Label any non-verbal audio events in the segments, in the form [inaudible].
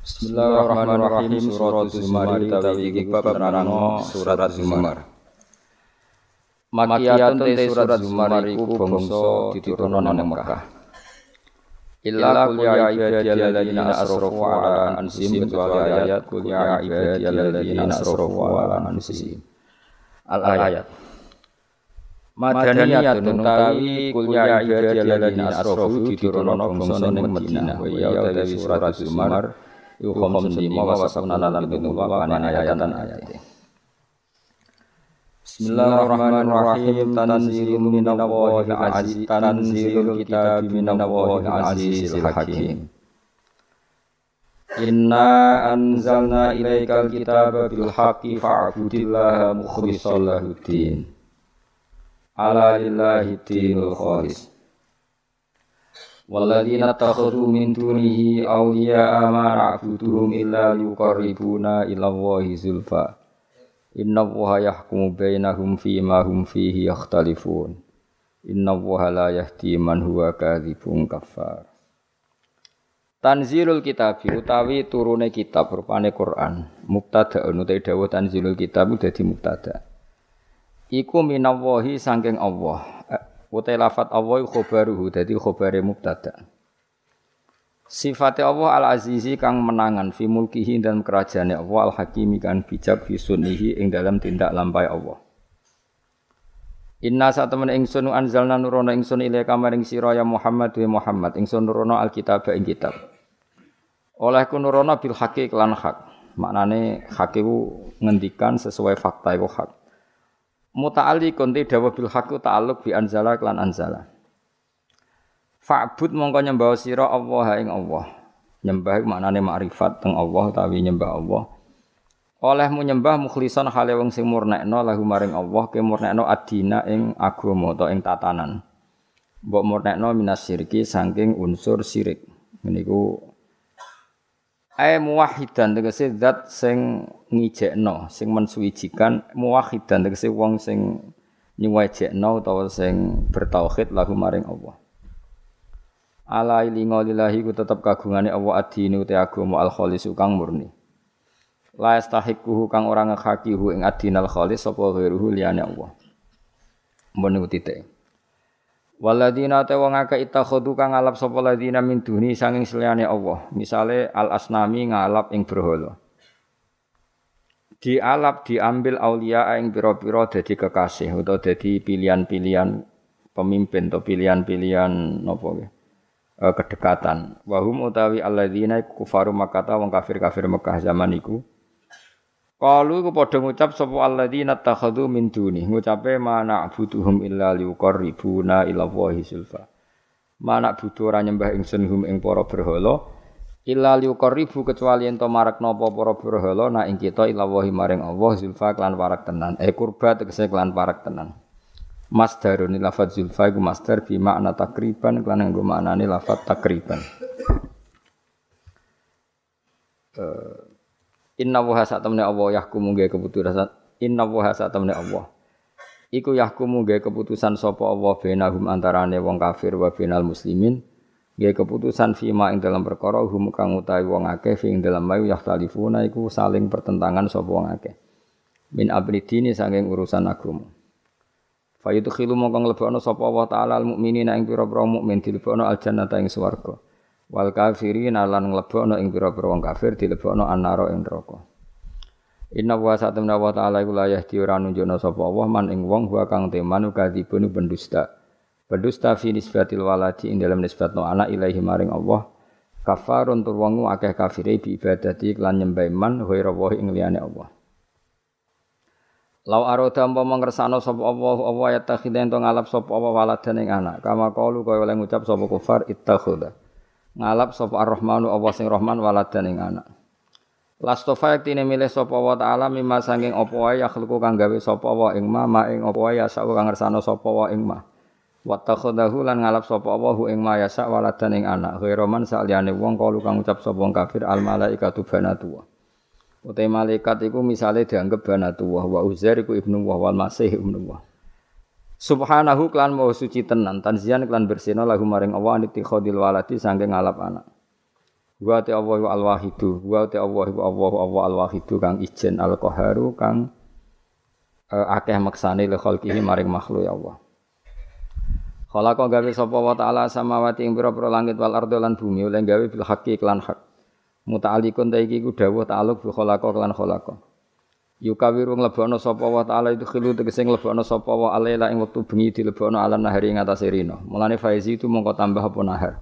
Bismillahirrahmanirrahim Surat Zumar utawi iki bab nerangno surat Zumar. Makiyatun te surat Zumar iku bangsa diturunno nang Mekah. Illa qul ya ibadiyalladzina asrafu ala anfusihim kecuali ayat qul ya ibadiyalladzina asrafu ala anfusihim. Al ayat. Madaniyatun utawi kul ya ibadiyalladzina asrafu diturunno bangsa ning Madinah. Wa ya utawi surat Zumar iku khamsun lima wa sabna lan pitung papan ayatan ayat. Bismillahirrahmanirrahim tanzilun minallahil aziz tanzilul kitab minallahil azizil hakim. Inna anzalna ilaikal kitaba bil haqqi fa'budillaha mukhlishal lahuddin. Ala lillahi dinul khalis. Walladzina takhudhu min dunihi awliya'a ma na'buduhum illa liqarribuna ila Allahi zulfa. Inna Allaha yahkumu bainahum fima fihi yakhtalifun. Inna Allaha la yahdi man huwa. Tanzilul kitab utawi turune kitab rupane Quran. Mubtada utawi dawuh tanzilul kitab dadi mubtada. Iku minallahi saking Allah Utai lafat Allah khobaruhu dadi khobare mubtada. Sifatnya Allah al-azizi kang menangan fi mulkihi dan kerajaannya Allah al-hakimi kan bijak fi sunnihi ing dalam tindak lampai Allah. Inna saat temen ingsun anzalna nurono ingsun ilaika maring sira ya Muhammad wa Muhammad ingsun nurono alkitab ing kitab. Oleh ku nurono bil haqi kelan hak. Maknane hak ngendikan sesuai fakta iku hak. Muta'ali konti dawa bil haqqu ta'alluq bi anzala klan anzala. Fa'bud mongko nyembah sira Allah ing Allah. Nyembah maknane makrifat teng Allah utawi nyembah Allah. Olehmu nyembah mukhlison hale wong sing murnekno lahu maring Allah ke murnekno adina ing agama utawa ing tatanan. Mbok murnekno minas syirki saking unsur syirik. Meniku Ai muwahidan tegese zat sing ngijekno, sing mensuwijikan muwahidan tegese wong sing nyuwajekno utawa sing bertauhid lahu maring Allah. Ala ilinga lillahi ku tetep kagungane Allah adine uti agama al khalis kang murni. La yastahiquhu kang ora nghakihu ing adinal khalis sapa ghairuhu liyane Allah. Mun titik. Waladina te wong akeh kang ngalap sapa ladina min duni sanging seliyane Allah. Misale al asnami ngalap ing berhala. Dialap diambil aulia ing pira-pira dadi kekasih utawa dadi pilihan-pilihan pemimpin atau pilihan-pilihan napa e, kedekatan. Wahum utawi alladzina kufaru Makkah wong kafir-kafir Mekah zaman iku Kalu ku padha ngucap sapa alladzina takhadhu min duni. Ngucape mana butuhum illa liqarribuna ila wahi sulfa. Mana butuh ora nyembah ingsun hum ing para berhala illa liqarribu kecuali ento marak napa para berhala na ing kita ila wahi maring Allah zulfa klan parak tenan. Eh kurba tegese klan parak tenan. Masdarun lafadz zulfa iku masdar bi makna takriban klan nggo maknane lafadz takriban. Uh, Inna wa sak temne Allah yahkumu gawe keputusan. Inna wa sak temne Allah. Iku yahkumu gawe keputusan sapa Allah bainahum antarane wong kafir wa bainal muslimin. Gawe keputusan fima ing dalam perkara hum kang utawi wong akeh fi ing dalam mayu yahtalifuna iku saling pertentangan sapa wong akeh. Min abridini saking urusan agama. Fayudkhilu mongko nglebokno sapa Allah taala al mukminina ing pira-pira mukmin dilebokno al jannata ing swarga wal kafirin lan nglebokno ing pira-pira wong kafir dilebokno annara ing neraka Inna wa satamna wa ta'ala iku la yahdi nunjukna sapa Allah man ing wong wa kang teman kadzibun pendusta. Pendusta fi nisbatil waladi ing dalam nisbatno anak ilahi maring Allah. Kafarun tur wong akeh kafire bi ibadati lan nyembah man ghaira wa ing liyane Allah. Lau aroda umpama ngersano sapa Allah Allah ya takhidhen to ngalap sapa Allah waladan ing anak. Kama qalu kaya oleh ngucap sapa kufar ittakhudha ngalap sapa Ar-Rahmanu Allah sing Rahman waladan ing anak. Lastofa yektine milih sapa wa taala mimma sanging apa wae yakhluqu kang gawe sapa wa ing ma ma ing apa wae yasa kang ngersano sapa wa ing ma. Wa takhadahu lan ngalap sapa wa hu ing ma yasa waladan ing anak. Ghairoman saliyane wong kalu kang ucap sapa wong kafir al malaikatu banatu. Utai malaikat iku misale dianggep banatu wa Uzair iku ibnu wa wal masih ibnu wa. Subhanahu klan mau suci tenan tanzian klan bersina lahu maring Allah aniti khodil waladi sangking ngalap anak. Wa Allah al wahidu, wa ta Allah wa Allah al wahidu kang ijen al qaharu kang uh, akeh maksane le khalqihi maring makhluk ya Allah. Khalaqa gawe sapa wa ta'ala samawati ing pira-pira langit wal ardo lan bumi oleh gawe bil haqqi klan hak. Muta'alliqun ta iki ku dawuh ta'alluq bi khalaqa klan khalaqa. Yukawiru nglebokno sapa wa ta'ala itu khilu tegese nglebokno sapa wa alaila ing wektu bengi dilebokno ala nahari ing atase rino. Mulane faizi itu mongko tambah apa nahar.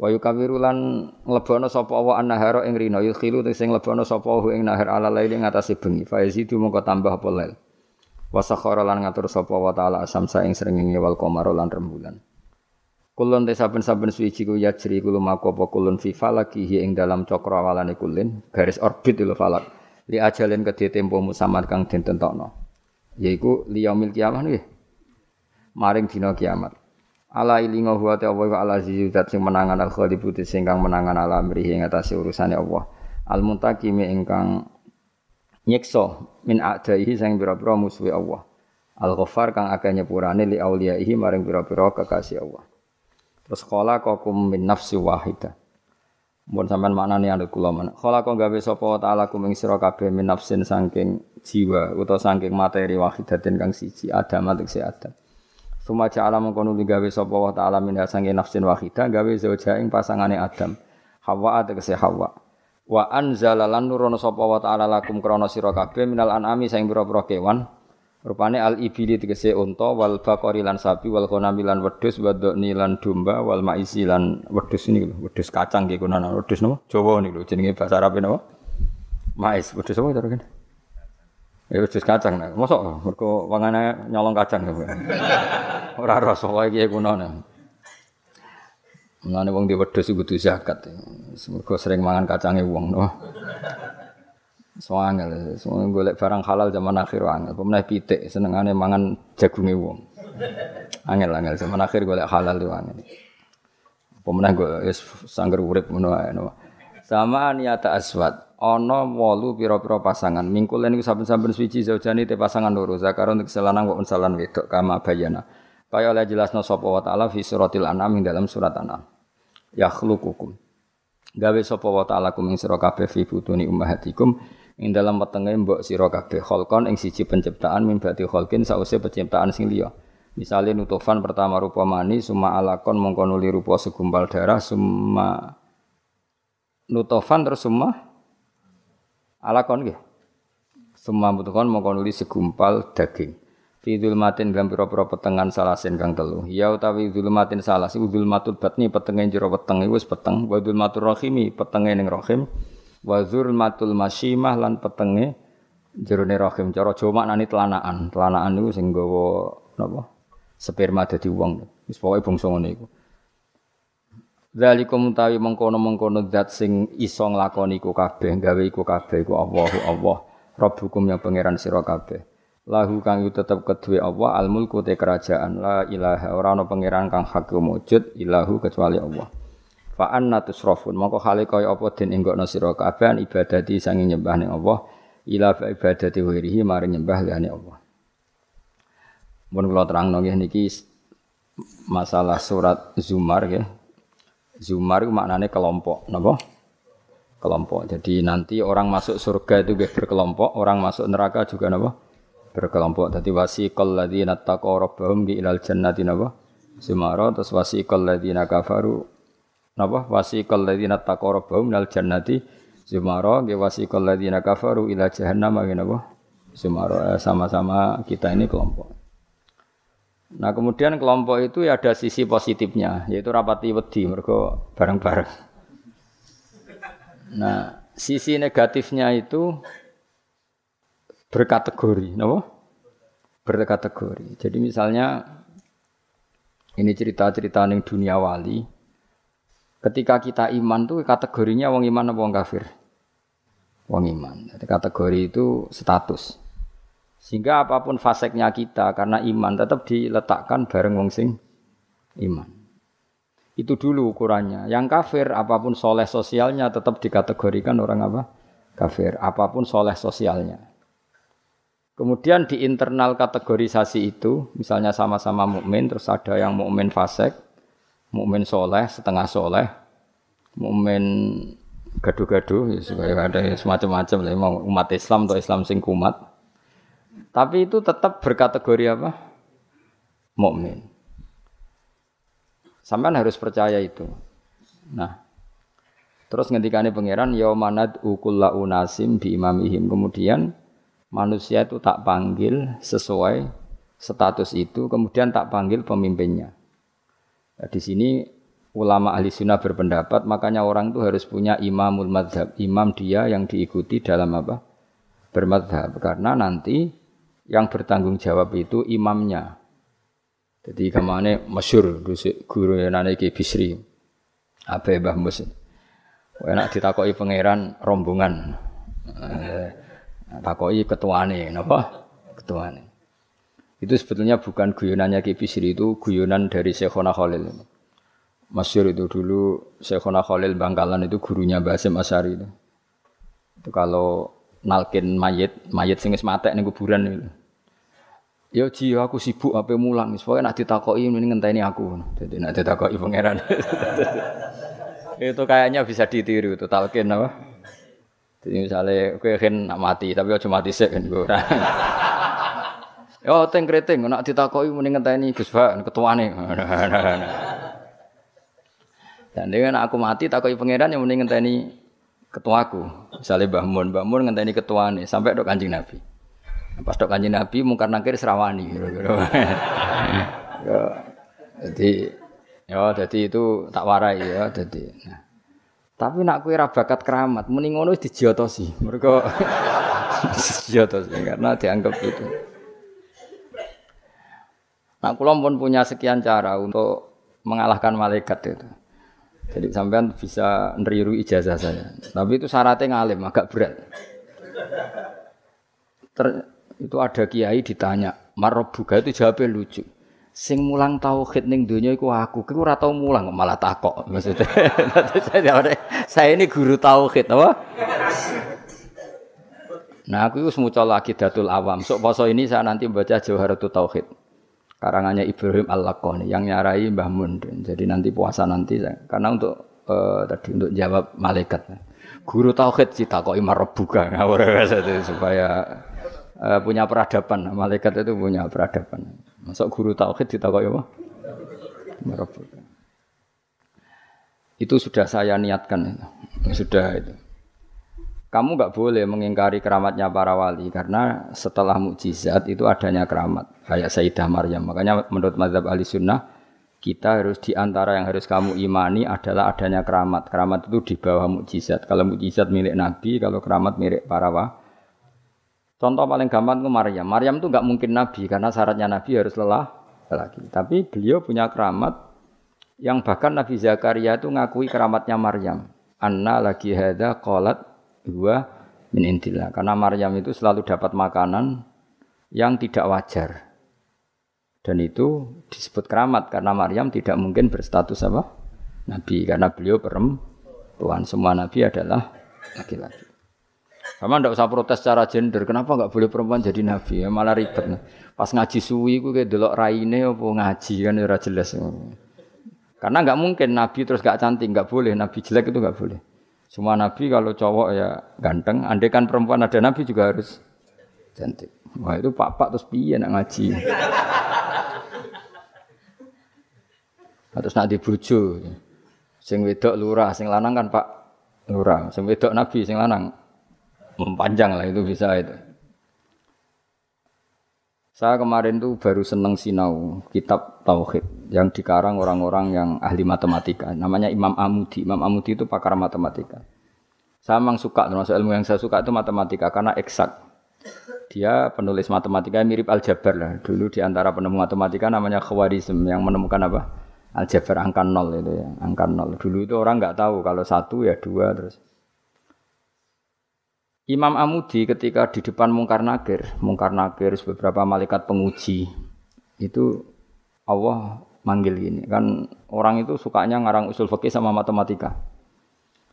Wa yukawiru lan nglebokno sapa wa annahara ing rina yukhilu sing nglebokno sapa ing nahar ala laili ngatasi bengi fa yazidu mongko tambah apa lail. Wa sakhara lan ngatur sapa wa taala asamsa ing srengenge wal qamara lan rembulan. Kulun te saben-saben suci ku yajri kulo mako apa kulun fi falakihi ing dalam cakra awalane kulin garis orbit lho falak. Li ajalin kedhe tempo musamad kang den tentokno. Yaiku liyaumil kiamah nggih. Maring dina kiamat. ala ilinga huwa ta wa ala zat sing menangan al khalibu sing kang menangan ala mrihi ing atase urusane Allah al muntakimi ingkang nyiksa min a'daihi sing pira-pira musuhe Allah al ghaffar kang akeh nyepurane li auliyaihi maring pira-pira kekasih Allah terus kala kakum min nafsi wahidah Mun sampean maknane anut kula men. Khala kok gawe sapa taala kum ing sira kabeh min nafsin saking jiwa utawa saking materi wahidatin kang siji adam atik adam. Suma ja'ala mengkono gawe sapa wa ta'ala min sange nafsin wahida gawe zauja ing pasangane Adam. Hawa tegese Hawa. Wa anzala lan nurono sapa wa ta'ala lakum krana sira kabeh minal an'ami saing pira-pira kewan. Rupane al ibili tegese unta wal baqari lan sapi wal ghanami lan wedhus wadoni lan domba wal maisi lan wedhus ini lho, wedhus kacang nggih kuno wedhus napa? Jawa niku lho jenenge bahasa Arab napa? Mais, wedhus apa cara kene? Ya wis kacang nek. Mosok mergo wangane nyolong kacang. [laughs] Ora rasa wae iki kuno nek. Mulane wong di wedhus kudu zakat. Mergo sering mangan kacange wong no. Soangel, semua golek barang halal zaman akhir angel. Pemenah pitik senengane mangan jagunge wong. Angel angel zaman akhir golek halal itu angel. Pemenah gue wis sangger urip ngono ae. Sama niata aswad ana wolu pira-pira pasangan mingkul niku saben-saben suci zaujani te pasangan loro zakar untuk selanang wa unsalan wedok kama bayana kaya oleh jelasno sapa wa taala fi suratil anam ing dalam surat anam yakhluqukum gawe sapa wa taala kum ing fi butuni ummahatikum ing dalam wetenge mbok sira kabeh kholkon ing siji penciptaan min bati kholkin sause penciptaan sing liya Misalnya nutufan pertama rupa mani, summa alakon mengkonuli rupa segumpal darah, summa nutufan terus summa Alakon nggih. Semua butuhkan mongko nuli segumpal daging. Fi dzulmatin dalam pira-pira petengan salasin kang telu. Ya utawi dzulmatin salas iku dzulmatul batni petenge jero weteng iku wis peteng. Wa dzulmatur rahimi petenge ning rahim. Wa dzulmatul masyimah lan petenge jerone rahim. Cara Jawa maknane telanaan. Telanaan niku sing nggawa napa? Sperma dadi wong. Wis pokoke bangsa ngene iku. Zalikum utawi mengkono-mengkono zat sing iso nglakoni iku kabeh, gawe iku kabeh iku Allahu Allah. Rabbukum yang pangeran sira kabeh. Lahu kang yu tetep kedue Allah al mulku te kerajaan la ilaha ora ana pangeran kang hak wujud ilahu kecuali Allah. Fa anna tusrafun mongko hale kaya apa den enggokno sira kabeh ibadati sange nyembah ning Allah ila ibadati wirihi maring nyembah liyane Allah. Mun kula terangno nggih niki masalah surat Zumar nggih Zumar itu maknanya kelompok, napa? Kelompok. Jadi nanti orang masuk surga itu berkelompok, orang masuk neraka juga napa? Berkelompok. Jadi wasiqal ladzina taqaw rabbahum ilal jannati napa? Zumara terus wasiqal ladzina kafaru napa? Wasiqal ladzina taqaw rabbahum ilal jannati Zumara nggih wasiqal ladzina kafaru ila jahannam napa? Zumara eh, sama-sama kita ini kelompok. Nah kemudian kelompok itu ya ada sisi positifnya, yaitu rapati wedi, mereka bareng-bareng. Nah sisi negatifnya itu berkategori, no? Berkategori. Jadi misalnya ini cerita-cerita yang dunia wali. Ketika kita iman tuh kategorinya wong iman apa wong kafir? wong iman. Jadi kategori itu status. Sehingga apa pun faseknya kita karena iman tetap diletakkan bareng wong sing iman. Itu dulu ukurannya. Yang kafir apa pun soleh sosialnya tetap dikategorikan orang apa? Kafir. Apa pun soleh sosialnya. Kemudian di internal kategorisasi itu, misalnya sama-sama mukmin, terus ada yang mukmin fasek, mukmin soleh, setengah soleh, mukmin gaduh-gaduh, ya ada semacam-macam lah, umat Islam atau Islam sing kumat. Tapi itu tetap berkategori apa? Mukmin. Sampean harus percaya itu. Nah, terus ngendikane pangeran yaumanad ukulla unasim bi imamihim. Kemudian manusia itu tak panggil sesuai status itu, kemudian tak panggil pemimpinnya. Nah, di sini ulama ahli sunnah berpendapat, makanya orang itu harus punya imamul madhab, imam dia yang diikuti dalam apa? Bermadhab. Karena nanti yang bertanggung jawab itu imamnya. Jadi ke mana masyur guru yang ki Bisri. Apa Mbah Mus. Enak ditakoi pangeran rombongan. Eh, takoi ketuane, napa? Ketuane. Itu sebetulnya bukan guyonannya Ki Bisri itu guyonan dari Syekhona Khalil. Masyur itu dulu Syekhona Khalil Bangkalan itu gurunya Basim Asari itu. Itu kalau nalkin mayit, mayit sing wis matek ning kuburan itu. Ya ji aku sibuk apa mulang, soalnya nak ditakoki ini ngenteni aku. Jadi nak ditakoki pangeran. [laughs] itu kayaknya bisa ditiru itu talkin apa? Jadi misalnya kowe kan nak mati tapi aja mati sik kan gue. [laughs] Yo teng kreteng nak ditakoki muni ngenteni Gus Pak ketuane. [laughs] Dan dengan aku mati takoki pangeran yang muni ngenteni ketuaku. Misalnya Mbah Mun, Mbah Mun ngenteni ketuane sampai dok Kanjeng Nabi. Pas dok Kanjeng Nabi mungkar nakir serawani. [laughs] ya, jadi ya jadi itu tak warai ya jadi. Nah. Tapi nak kue bakat keramat, mending ngono dijiotosi. Mereka [laughs] dijiotosi karena dianggap itu. Nah, kula pun punya sekian cara untuk mengalahkan malaikat itu. Jadi sampean bisa neriru ijazah saya. Tapi itu syaratnya ngalim, agak berat. Ter, itu ada kiai ditanya, Marobuga itu jawabnya lucu. Sing mulang tauhid ning donya iku aku. Kowe ora tau mulang malah takok [laughs] maksudnya. saya ini guru tauhid apa? Nah, aku itu mucal lagi datul awam. Sok poso ini saya nanti baca Jawharatul Tauhid karangannya Ibrahim Al-Laqani yang nyarai Mbah. Jadi nanti puasa nanti karena untuk uh, tadi untuk jawab malaikat. Guru tauhid cita kok imar rebuka supaya uh, punya peradaban. Malaikat itu punya peradaban. Masuk guru tauhid cita kok apa? Rebuka. Itu sudah saya niatkan Sudah itu. Kamu nggak boleh mengingkari keramatnya para wali karena setelah mukjizat itu adanya keramat kayak Sayyidah Maryam. Makanya menurut mazhab ahli sunnah kita harus di antara yang harus kamu imani adalah adanya keramat. Keramat itu di bawah mukjizat. Kalau mukjizat milik Nabi, kalau keramat milik para wali. Contoh paling gampang itu Maryam. Maryam itu nggak mungkin Nabi karena syaratnya Nabi harus lelah lagi. Tapi beliau punya keramat yang bahkan Nabi Zakaria itu ngakui keramatnya Maryam. Anna lagi hada kolat dua min indillah. Karena Maryam itu selalu dapat makanan yang tidak wajar. Dan itu disebut keramat karena Maryam tidak mungkin berstatus apa? Nabi karena beliau perempuan. Semua nabi adalah laki-laki. Sama ndak usah protes secara gender. Kenapa nggak boleh perempuan jadi nabi? Ya malah ribet. Pas ngaji suwi ku kayak delok raine apa ngaji kan ya jelas. Karena nggak mungkin nabi terus gak cantik, nggak boleh. Nabi jelek itu nggak boleh. Semua nabi kalau cowok ya ganteng, andai kan perempuan ada nabi juga harus cantik. Wah itu pak-pak terus piye nak ngaji. Terus nak dibujo. Sing wedok lurah, sing lanang kan Pak lurah. Sing wedok nabi, sing lanang mempanjang lah itu bisa itu. Saya kemarin tuh baru seneng sinau kitab Tauhid yang dikarang orang-orang yang ahli matematika. Namanya Imam Amudi. Imam Amudi itu pakar matematika. Saya memang suka, termasuk ilmu yang saya suka itu matematika karena eksak. Dia penulis matematika mirip aljabar lah. Dulu di antara penemu matematika namanya Khawarizm yang menemukan apa? Aljabar angka nol itu ya, angka nol. Dulu itu orang nggak tahu kalau satu ya dua terus. Imam Amudi ketika di depan Mungkar Nakir, Mungkar Nakir beberapa malaikat penguji, itu Allah manggil gini. Kan orang itu sukanya ngarang usul fikih sama matematika.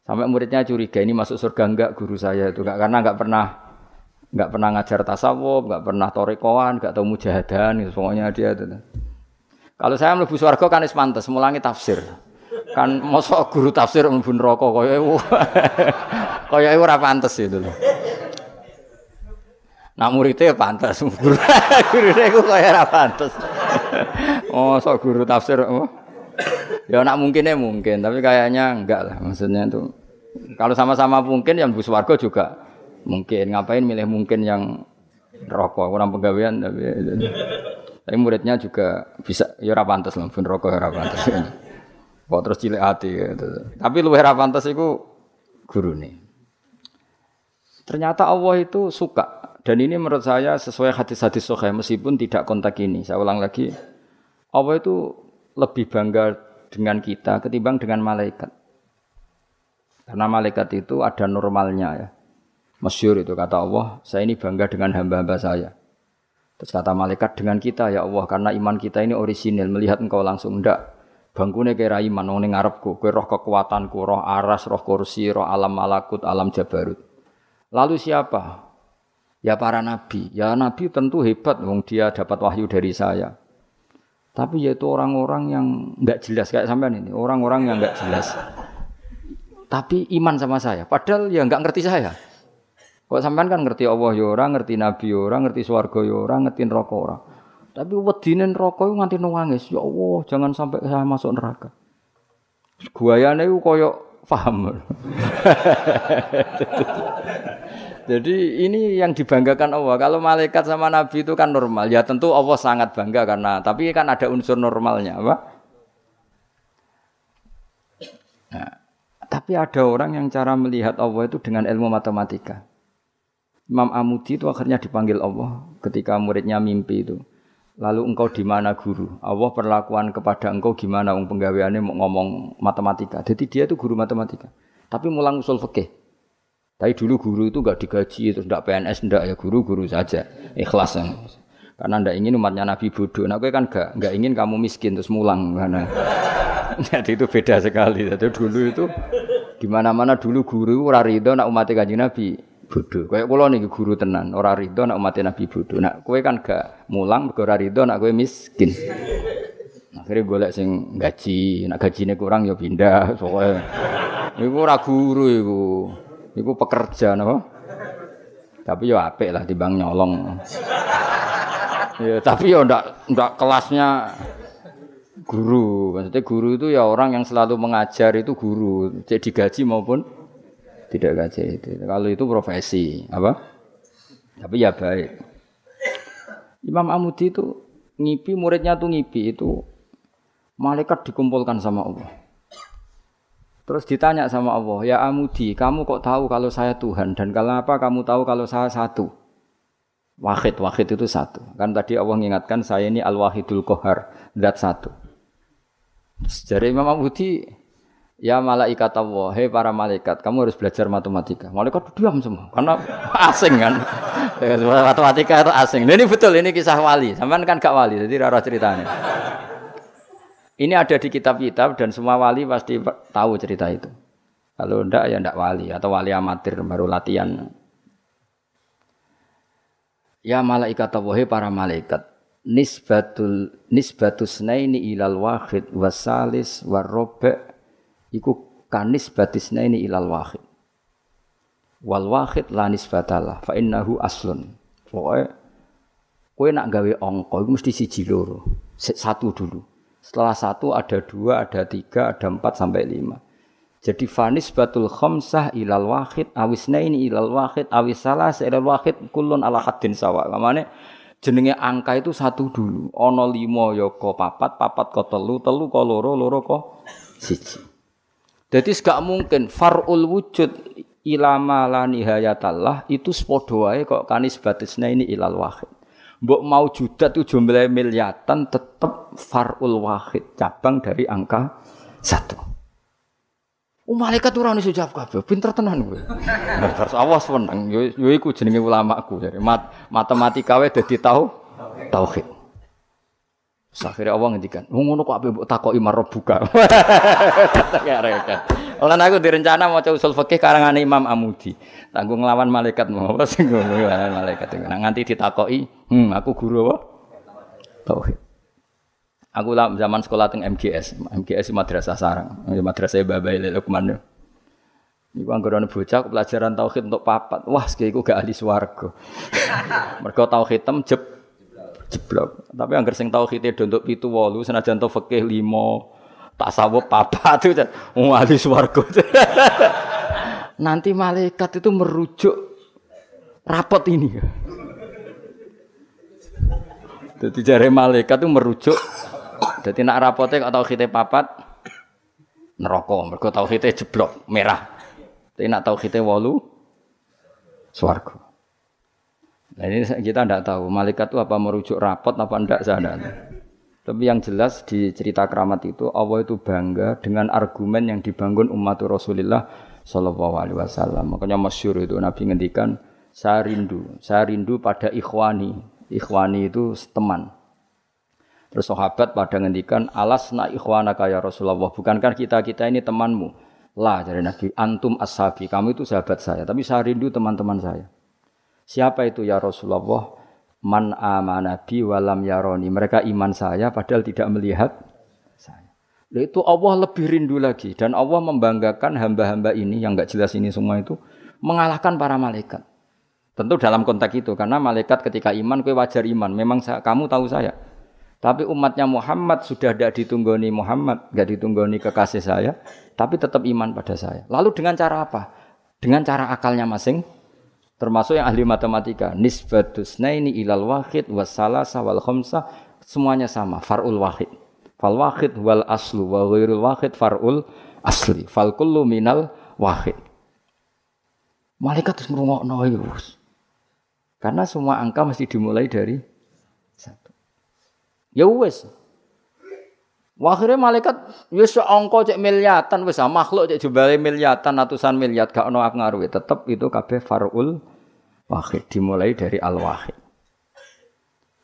Sampai muridnya curiga ini masuk surga enggak guru saya itu enggak karena enggak pernah enggak pernah ngajar tasawuf, enggak pernah torekoan, enggak tahu mujahadan gitu. Pokoknya dia itu. Kalau saya mlebu swarga kan wis pantes mulangi tafsir. Kan mosok guru tafsir mlebu neraka kaya [laughs] kaya ora pantes itu loh. Nak muridnya ya pantas, [laughs] guru gurune iku kaya ora pantes. [laughs] sok guru tafsir oh. Ya nak mungkinnya mungkin, tapi kayaknya enggak lah. Maksudnya itu kalau sama-sama mungkin yang bus warga juga mungkin. Ngapain milih mungkin yang rokok kurang pegawaian tapi tapi muridnya juga bisa ya ora pantes lah pun rokok ya ora pantes. Kok terus cilik hati gitu. Tapi luwih ora pantes iku gurune. Ternyata Allah itu suka dan ini menurut saya sesuai hadis-hadis sahih meskipun tidak kontak ini. Saya ulang lagi. Allah itu lebih bangga dengan kita ketimbang dengan malaikat. Karena malaikat itu ada normalnya ya. Masyur itu kata Allah, saya ini bangga dengan hamba-hamba saya. Terus kata malaikat dengan kita ya Allah, karena iman kita ini orisinil, melihat engkau langsung ndak. Bangkune kira iman wong ning ngarepku, kowe roh kekuatanku, roh aras, roh kursi, roh alam malakut, alam jabarut. Lalu siapa? Ya para nabi. Ya nabi tentu hebat wong dia dapat wahyu dari saya. Tapi yaitu orang-orang yang nggak jelas kayak sampean ini, orang-orang yang nggak jelas. Tapi iman sama saya, padahal ya nggak ngerti saya. Kok sampean kan ngerti Allah ya ora, ngerti nabi ya ora, ngerti swarga ya ora, ngerti neraka ora. Tapi wedine neraka iku nganti nangis, ya Allah, jangan sampai saya masuk neraka. Guayane iku koyo paham. [laughs] Jadi ini yang dibanggakan Allah. Kalau malaikat sama nabi itu kan normal. Ya tentu Allah sangat bangga karena tapi kan ada unsur normalnya, apa? Nah, tapi ada orang yang cara melihat Allah itu dengan ilmu matematika. Imam Amudi itu akhirnya dipanggil Allah ketika muridnya mimpi itu. Lalu engkau di mana guru? Allah perlakuan kepada engkau gimana? Wong penggaweannya mau ngomong matematika. Jadi dia itu guru matematika. Tapi mulang usul fikih. Tapi dulu guru itu enggak digaji, terus enggak PNS, enggak ya guru-guru saja, ikhlas. Karena enggak ingin umatnya Nabi bodoh. Nah, kan enggak, enggak ingin kamu miskin terus mulang karena [laughs] jadi itu beda sekali. Jadi dulu itu di mana-mana dulu guru ora rido nak umat kanjeng Nabi bodoh. Kayak kula niki guru tenan, ora rido nak umat Nabi bodoh. Nak kowe kan gak mulang mergo ora rido nak kowe miskin. Akhirnya golek sing gaji, nak gajine kurang ya pindah. Soalnya iku ora guru iku. Iku pekerja napa? Tapi yo apik lah timbang nyolong. ya, tapi yo ndak ndak kelasnya guru. Maksudnya guru itu ya orang yang selalu mengajar itu guru, jadi gaji maupun tidak itu. Kalau itu profesi, apa? Tapi ya baik. Imam Amudi itu ngipi muridnya tuh ngipi itu malaikat dikumpulkan sama Allah. Terus ditanya sama Allah, ya Amudi, kamu kok tahu kalau saya Tuhan dan kalau apa kamu tahu kalau saya satu? Wahid, wahid itu satu. Kan tadi Allah mengingatkan saya ini al-wahidul kohar, zat satu. Jadi Imam Amudi, ya malaikat Allah, hei para malaikat, kamu harus belajar matematika. Malaikat diam semua, karena [laughs] asing kan. [laughs] matematika itu asing. Ini betul, ini kisah wali. Sampai kan gak wali, jadi rara ceritanya. Ini ada di kitab-kitab dan semua wali pasti tahu cerita itu. Kalau ndak ya ndak wali atau wali amatir baru latihan. Ya malaikat Allah para malaikat nisbatul nisbatus naini ilal wahid wasalis warobe iku kanis naini ilal wahid wal wahid la nisbatalah fa innahu aslun pokoke kowe nak gawe angka iku mesti siji loro satu dulu setelah satu ada dua, ada tiga, ada empat sampai lima. Jadi fanis batul khomsah ilal wahid, awisna ini ilal wahid, awis salah ilal wahid, kulun ala hadin sawa. Kamane jenenge angka itu satu dulu. Ono limo yoko ya papat, papat ko telu, telu ko loro, loro ko siji. Jadi gak mungkin farul wujud ilama la nihayatallah itu sepodo kok kanis batisna ini ilal wahid. Mbok mau juta tuh jumlah miliatan tetap farul wahid cabang dari angka satu. Oh malaikat ora iso jawab kabeh, pinter tenan kowe. Terus awas seneng, yo iku jenenge ulamaku jadi mat, matematika wae dadi tau tauhid. Akhirnya Allah ngendikan, ngono kok ape mbok takoki marab buka. [laughs] Ya reket. Lan aku direncana mau usul fikih karangan Imam Amudi. Tanggung nglawan malaikat apa sing nglawan malaikat. Nah, nganti ditakoki, "Hmm, aku guru apa?" Tauhid. Aku lah zaman sekolah teng MGS, MGS madrasah sarang, madrasah Babai Lukman. Iku anggere bocah pelajaran tauhid untuk papat. Wah, sekali iku gak ahli swarga. [laughs] Mergo tauhid tem jeb jeblok. Tapi angger sing tauhide untuk 7 8 senajan to fikih 5 tasawuf papat itu wong ahli swarga. [laughs] Nanti malaikat itu merujuk rapot ini. Jadi jari malaikat itu merujuk jadi nak rapote kok tauhide papat neraka, mergo tauhide jeblok merah. Tapi nak tauhide wolu swarga. Nah ini kita tidak tahu malaikat itu apa merujuk rapot apa tidak sana. Tapi yang jelas di cerita keramat itu Allah itu bangga dengan argumen yang dibangun umat Rasulullah Shallallahu Alaihi Wasallam. Makanya masyur itu Nabi ngendikan saya rindu, saya rindu pada ikhwani. Ikhwani itu teman. Terus sahabat pada ngendikan alasna ikhwana kaya Rasulullah. Bukankah kita-kita ini temanmu? Lah dari Nabi, antum ashabi, kamu itu sahabat saya. Tapi saya rindu teman-teman saya. Siapa itu ya Rasulullah? Man amanabi walam yaroni. Mereka iman saya padahal tidak melihat saya. Itu Allah lebih rindu lagi. Dan Allah membanggakan hamba-hamba ini yang nggak jelas ini semua itu mengalahkan para malaikat. Tentu dalam konteks itu karena malaikat ketika iman kue wajar iman. Memang saya, kamu tahu saya. Tapi umatnya Muhammad sudah tidak ditunggoni Muhammad, nggak ditunggoni kekasih saya, tapi tetap iman pada saya. Lalu dengan cara apa? Dengan cara akalnya masing, termasuk yang ahli matematika. Nisbatus naini ilal wahid wassalasa wal khamsa semuanya sama, farul wahid. Fal wahid wal aslu wa ghairul wahid farul asli. Fal kullu minal wahid. Malaikat terus merungokno Karena semua angka mesti dimulai dari Ya wis. Akhirnya malaikat wis angka cek miliatan wis ah, makhluk cek jumlahe miliatan ratusan miliar gak ono ngaruhi tetep itu kabeh farul wahid dimulai dari al wahid.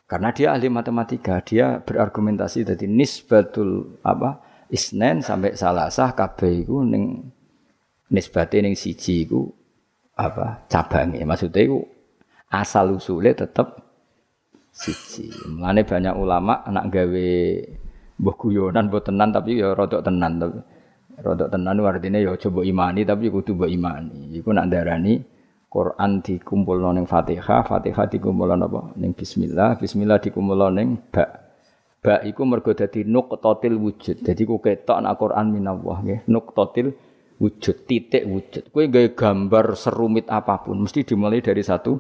Karena dia ahli matematika, dia berargumentasi dari nisbatul apa isnen sampai salasah kabeh iku ning nisbate ning siji iku apa cabangnya maksudnya iku asal usulnya tetap siji. Mulane banyak ulama anak gawe mbah guyonan mbah tenan tapi ya rodok tenan tapi rodok tenan artinya ya coba imani tapi kudu mbok imani. Iku nak darani Quran dikumpulno ning Fatihah, Fatihah dikumpulno apa? Ning bismillah, bismillah dikumpulno ning ba. Ba iku mergo dadi nuqtatil wujud. Dadi ku ketok nak Quran minallah nggih. Nuqtatil wujud, titik wujud. Kowe gawe gambar serumit apa pun mesti dimulai dari satu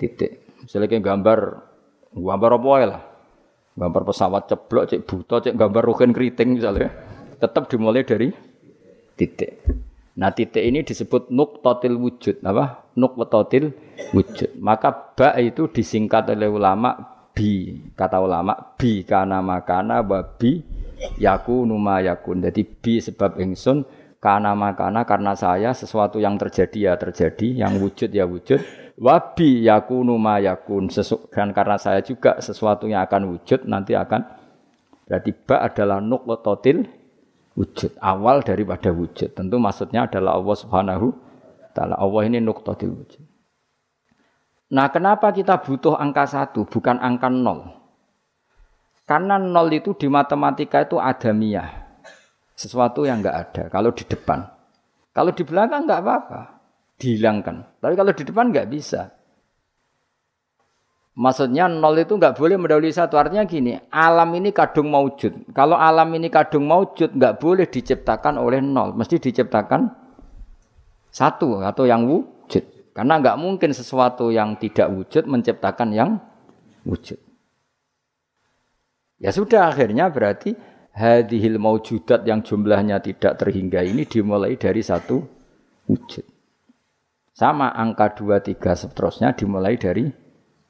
titik. Misalnya kayak gambar Gambar apa lah? Gambar pesawat ceblok, cek buta, cek gambar rugen keriting misalnya. Tetap dimulai dari titik. Nah titik ini disebut nuktotil wujud. Apa? Nuktotil wujud. Maka ba itu disingkat oleh ulama bi. Kata ulama bi kana makana wa bi yaku numa yakun. Jadi bi sebab ingsun kana makana karena saya sesuatu yang terjadi ya terjadi, yang wujud ya wujud wabi yakunu ma yakun dan karena saya juga sesuatu yang akan wujud nanti akan berarti ba adalah nuqtatil wujud awal daripada wujud tentu maksudnya adalah Allah Subhanahu taala Allah ini nuqtatil wujud nah kenapa kita butuh angka satu bukan angka nol karena nol itu di matematika itu adamiah sesuatu yang enggak ada kalau di depan kalau di belakang enggak apa-apa dihilangkan. Tapi kalau di depan nggak bisa. Maksudnya nol itu nggak boleh mendahului satu. Artinya gini, alam ini kadung maujud. Kalau alam ini kadung maujud, nggak boleh diciptakan oleh nol. Mesti diciptakan satu atau yang wujud. Karena nggak mungkin sesuatu yang tidak wujud menciptakan yang wujud. Ya sudah akhirnya berarti hadihil maujudat yang jumlahnya tidak terhingga ini dimulai dari satu wujud. Sama angka dua tiga seterusnya dimulai dari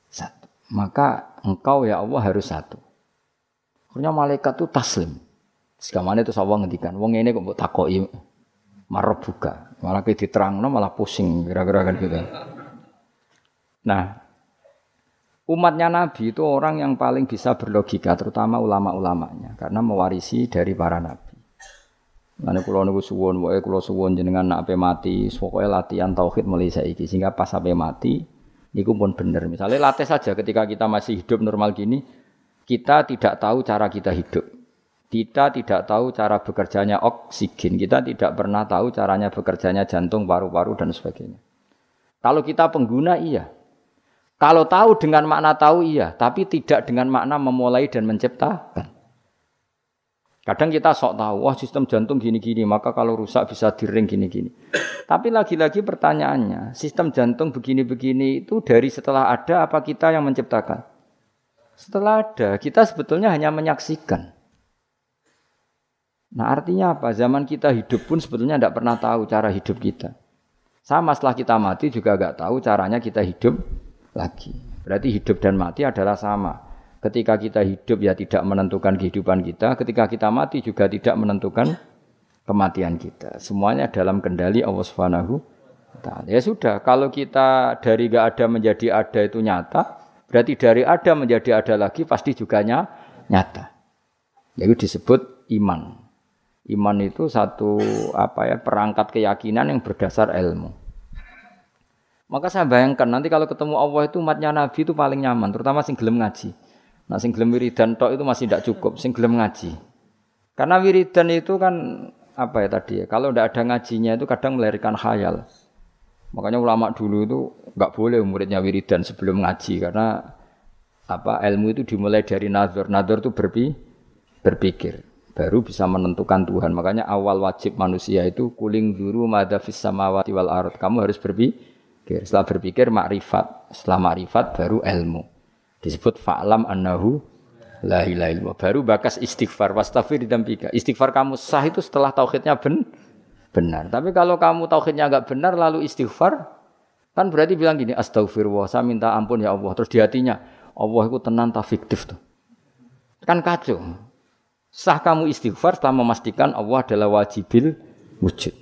satu. Maka engkau ya Allah harus satu. Akhirnya malaikat itu taslim. Sekamane itu Allah ngendikan, wong ini kok takoki. Marabuka. Malah kayak diterangno malah pusing kira-kira kan gitu. Nah, umatnya Nabi itu orang yang paling bisa berlogika, terutama ulama-ulamanya, karena mewarisi dari para Nabi. Mana kulo niku suwon, wae kulo suwon jenengan nak mati, pokoknya latihan tauhid mulai saiki sehingga pas ape mati niku pun bener. Misalnya latih saja ketika kita masih hidup normal gini, kita tidak tahu cara kita hidup. Kita tidak tahu cara bekerjanya oksigen, kita tidak pernah tahu caranya bekerjanya jantung, paru-paru dan sebagainya. Kalau kita pengguna iya. Kalau tahu dengan makna tahu iya, tapi tidak dengan makna memulai dan menciptakan. Kadang kita sok tahu, wah sistem jantung gini-gini, maka kalau rusak bisa diring gini-gini. Tapi lagi-lagi pertanyaannya, sistem jantung begini-begini itu dari setelah ada apa kita yang menciptakan? Setelah ada, kita sebetulnya hanya menyaksikan. Nah artinya apa? Zaman kita hidup pun sebetulnya tidak pernah tahu cara hidup kita. Sama setelah kita mati juga nggak tahu caranya kita hidup lagi. Berarti hidup dan mati adalah sama. Ketika kita hidup ya tidak menentukan kehidupan kita, ketika kita mati juga tidak menentukan kematian kita. Semuanya dalam kendali Allah Subhanahu. Ya sudah, kalau kita dari gak ada menjadi ada itu nyata, berarti dari ada menjadi ada lagi pasti juga nyata. Yaitu disebut iman. Iman itu satu apa ya perangkat keyakinan yang berdasar ilmu. Maka saya bayangkan nanti kalau ketemu Allah itu umatnya Nabi itu paling nyaman, terutama sing gelem ngaji. Nah sing gelem wiridan tok itu masih tidak cukup, sing gelem ngaji. Karena wiridan itu kan apa ya tadi ya, kalau tidak ada ngajinya itu kadang melahirkan khayal. Makanya ulama dulu itu nggak boleh muridnya wiridan sebelum ngaji karena apa ilmu itu dimulai dari nazar. Nazar itu berpi, berpikir baru bisa menentukan Tuhan. Makanya awal wajib manusia itu kuling duru madafis samawati wal ard. Kamu harus berpikir. Setelah berpikir makrifat, setelah makrifat baru ilmu disebut fa'lam annahu la ilaha. Baru bakas istighfar wastafir dambika. Istighfar kamu sah itu setelah tauhidnya ben benar. Tapi kalau kamu tauhidnya enggak benar lalu istighfar kan berarti bilang gini astagfirullah saya minta ampun ya Allah terus di hatinya Allah itu tenang tak fiktif tuh kan kacau sah kamu istighfar setelah memastikan Allah adalah wajibil wujud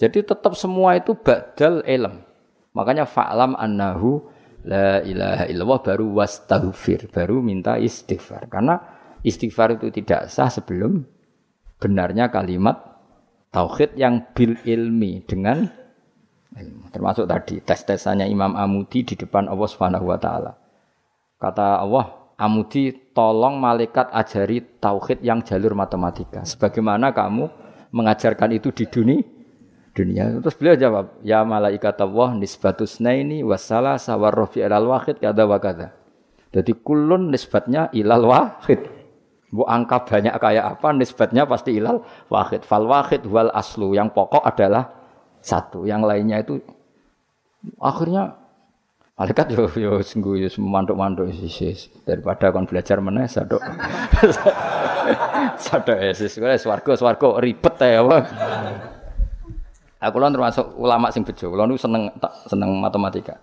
jadi tetap semua itu badal ilm makanya fa'lam annahu la ilaha illallah baru wastaghfir, baru minta istighfar. Karena istighfar itu tidak sah sebelum benarnya kalimat tauhid yang bil ilmi dengan. Termasuk tadi tes-tesannya Imam Amudi di depan Allah Subhanahu wa taala. Kata Allah, Amudi tolong malaikat ajari tauhid yang jalur matematika. Sebagaimana kamu mengajarkan itu di dunia dunia. Terus beliau jawab, ya malaikat Allah nisbatus naini wassalah sawar rofi ilal wahid kada wa kada. Jadi kulun nisbatnya ilal wahid. Bu angka banyak kayak apa nisbatnya pasti ilal wahid. Fal wahid wal aslu. Yang pokok adalah satu. Yang lainnya itu akhirnya malaikat yo yo sungguh yo mantuk-mantuk sis daripada kon belajar meneh sadok. [laughs] sadok sis swarga swarga ribet ya. Aku lan termasuk ulama sing bejo. Niku seneng seneng matematika.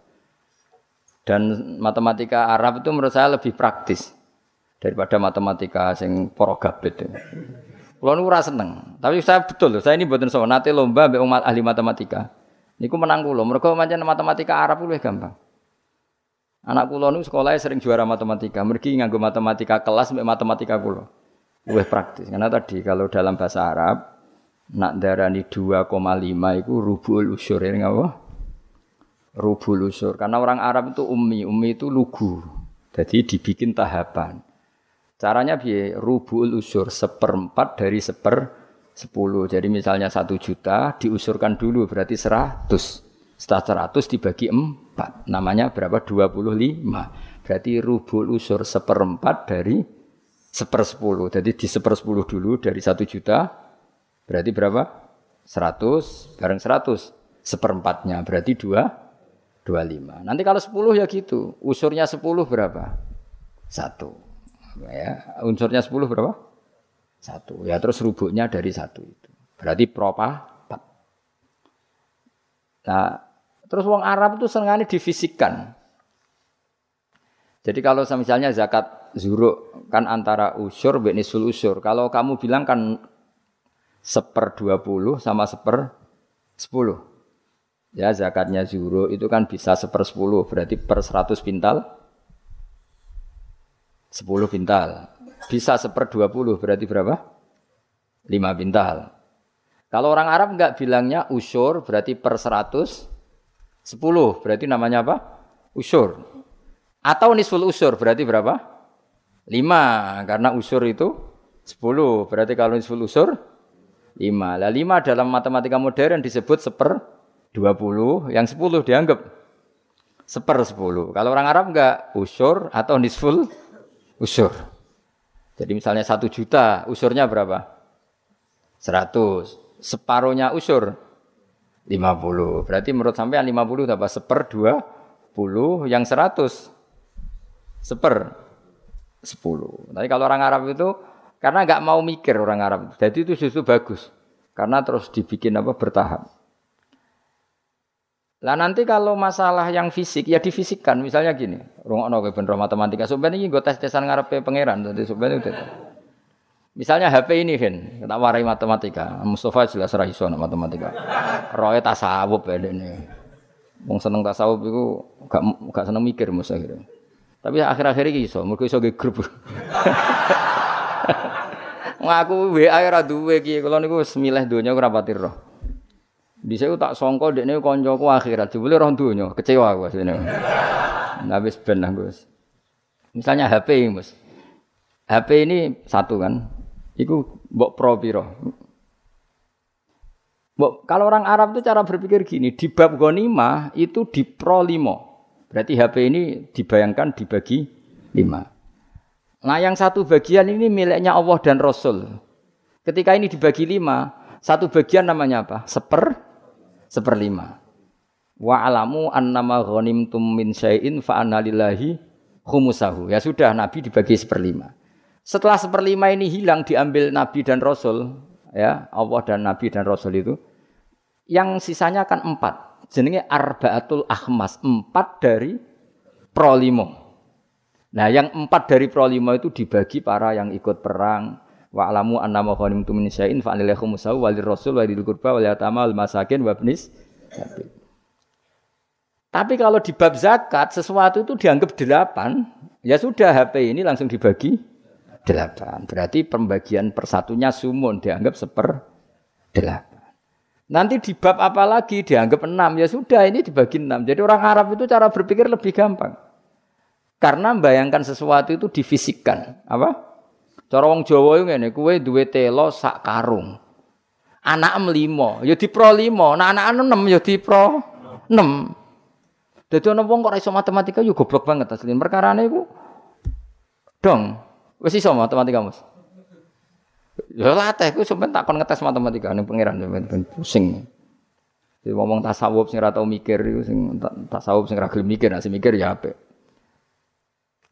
Dan matematika Arab itu menurut saya lebih praktis daripada matematika sing para gabet. Kulo niku ora seneng. Tapi saya betul, saya ini mboten sowan nate lomba mbek ahli matematika. Niku menang kula. Mergo pancen matematika Arab luwih gampang. Anak kula niku sekolahnya sering juara matematika. Mergi nganggo matematika kelas mbek matematika kula. Luwih praktis. Karena tadi kalau dalam bahasa Arab nak darani 2,5 itu rubul usur ya ngapa? Rubul usur. Karena orang Arab itu ummi, ummi itu lugu. Jadi dibikin tahapan. Caranya biar rubul usur seperempat dari seper sepuluh. Jadi misalnya satu juta diusurkan dulu berarti seratus. Setelah seratus dibagi empat. Namanya berapa? Dua puluh lima. Berarti rubul usur seperempat dari sepersepuluh. Jadi di sepersepuluh dulu dari satu juta Berarti berapa? 100 bareng 100 seperempatnya berarti 2 25. Nanti kalau 10 ya gitu. Unsurnya 10 berapa? 1. Ya, unsurnya 10 berapa? 1. Ya terus rubuknya dari 1 itu. Berarti propa 4. Nah, terus wong Arab itu senengane difisikkan. Jadi kalau misalnya zakat zuruk kan antara usur dan nisul usur. Kalau kamu bilang kan seper 20 sama seper 10. Ya zakatnya zuhro itu kan bisa seper 10 berarti per 100 pintal 10 pintal. Bisa seper 20 berarti berapa? 5 pintal. Kalau orang Arab enggak bilangnya usur berarti per 100 10 berarti namanya apa? Usur. Atau nisful usur berarti berapa? 5 karena usur itu 10. Berarti kalau nisful usur lima. Lah lima dalam matematika modern disebut seper dua puluh, yang sepuluh dianggap seper sepuluh. Kalau orang Arab enggak usur atau nisful usur. Jadi misalnya satu juta, usurnya berapa? Seratus. Separuhnya usur lima puluh. Berarti menurut sampean puluh dapat seper dua puluh, yang seratus seper sepuluh. Tapi kalau orang Arab itu karena nggak mau mikir orang Arab. Jadi itu justru bagus. Karena terus dibikin apa bertahap. Lah nanti kalau masalah yang fisik ya difisikkan. Misalnya gini, rungokno kowe ben matematika. Sebenarnya ini gue tes-tesan ngarepe pangeran. Jadi sebenarnya itu. Misalnya HP ini kan, kita warai matematika. Mustafa jelas ra iso matematika. Roe tasawuf ya ini. Wong seneng tasawuf itu gak gak seneng mikir mesti Tapi akhir-akhir ini iso, mergo iso grup. [laughs] Ngaku WA ora duwe iki, kula niku wis milih ora pati roh. Dhisik tak sangka dekne kancaku akhirat, jebule roh donya, kecewa aku asline. Nah wis ben aku wis. Misalnya HP Mas. HP ini satu kan. Iku mbok pro? Mbok kalau orang Arab itu cara berpikir gini, di bab ghanimah itu di pro limo. Berarti HP ini dibayangkan dibagi lima. Nah yang satu bagian ini miliknya Allah dan Rasul. Ketika ini dibagi lima, satu bagian namanya apa? Seper, seperlima. Wa alamu annama ghanimtum min syai'in fa lillahi khumusahu. Ya sudah Nabi dibagi seperlima. Setelah seperlima ini hilang diambil Nabi dan Rasul, ya Allah dan Nabi dan Rasul itu, yang sisanya akan empat. Jenenge arbaatul ahmas, empat dari prolimo. Nah, yang empat dari prolimo itu dibagi para yang ikut perang. Wa alamu annama ghanimtum min syai'in fa walir rasul walil qurba wal yatama wal masakin wa ibnis Tapi kalau di bab zakat sesuatu itu dianggap delapan, ya sudah HP ini langsung dibagi delapan. Berarti pembagian persatunya sumun dianggap seper delapan. Nanti di bab apa lagi dianggap enam, ya sudah ini dibagi enam. Jadi orang Arab itu cara berpikir lebih gampang. Karena membayangkan sesuatu itu difisikkan. Apa? Cara wong Jawa itu ngene, kowe duwe telo sak karung. Anak limo, ya di pro limo. Nah anak enam ya di pro enam. Jadi ana wong kok iso matematika yo goblok banget asli. Perkarane iku dong. Wis iso matematika, Mas. Ya latih ku sampean takon ngetes matematika ning pangeran ben pusing. Jadi ngomong tasawuf sing ora tau mikir iku sing tasawuf sing ora gelem mikir, nek mikir ya apik.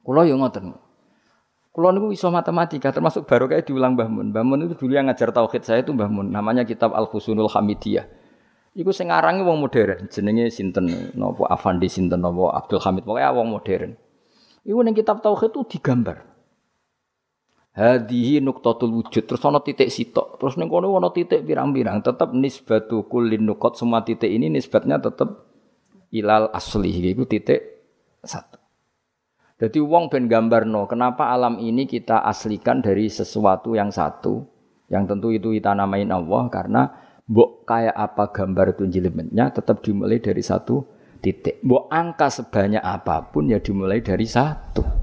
Kulo yo ngoten. Kulo niku iso matematika termasuk baru kayak diulang Mbah Mun. Mbah Mun itu dulu yang ngajar tauhid saya itu Mbah Mun. Namanya kitab Al Husnul Hamidiyah. Iku sing arange wong modern, jenenge sinten napa Afandi sinten napa Abdul Hamid, pokoknya wong modern. Iku ning kitab tauhid itu digambar. Hadihi nuktatul wujud terus ana titik sitok. Terus ning kono ana titik pirang-pirang, tetep nisbatu kullin nukot semua titik ini nisbatnya tetep ilal asli iku titik satu. Jadi wong ben gambarno, kenapa alam ini kita aslikan dari sesuatu yang satu, yang tentu itu kita namain Allah karena mbok kayak apa gambar itu jelimetnya tetap dimulai dari satu titik. Mbok angka sebanyak apa pun ya dimulai dari satu.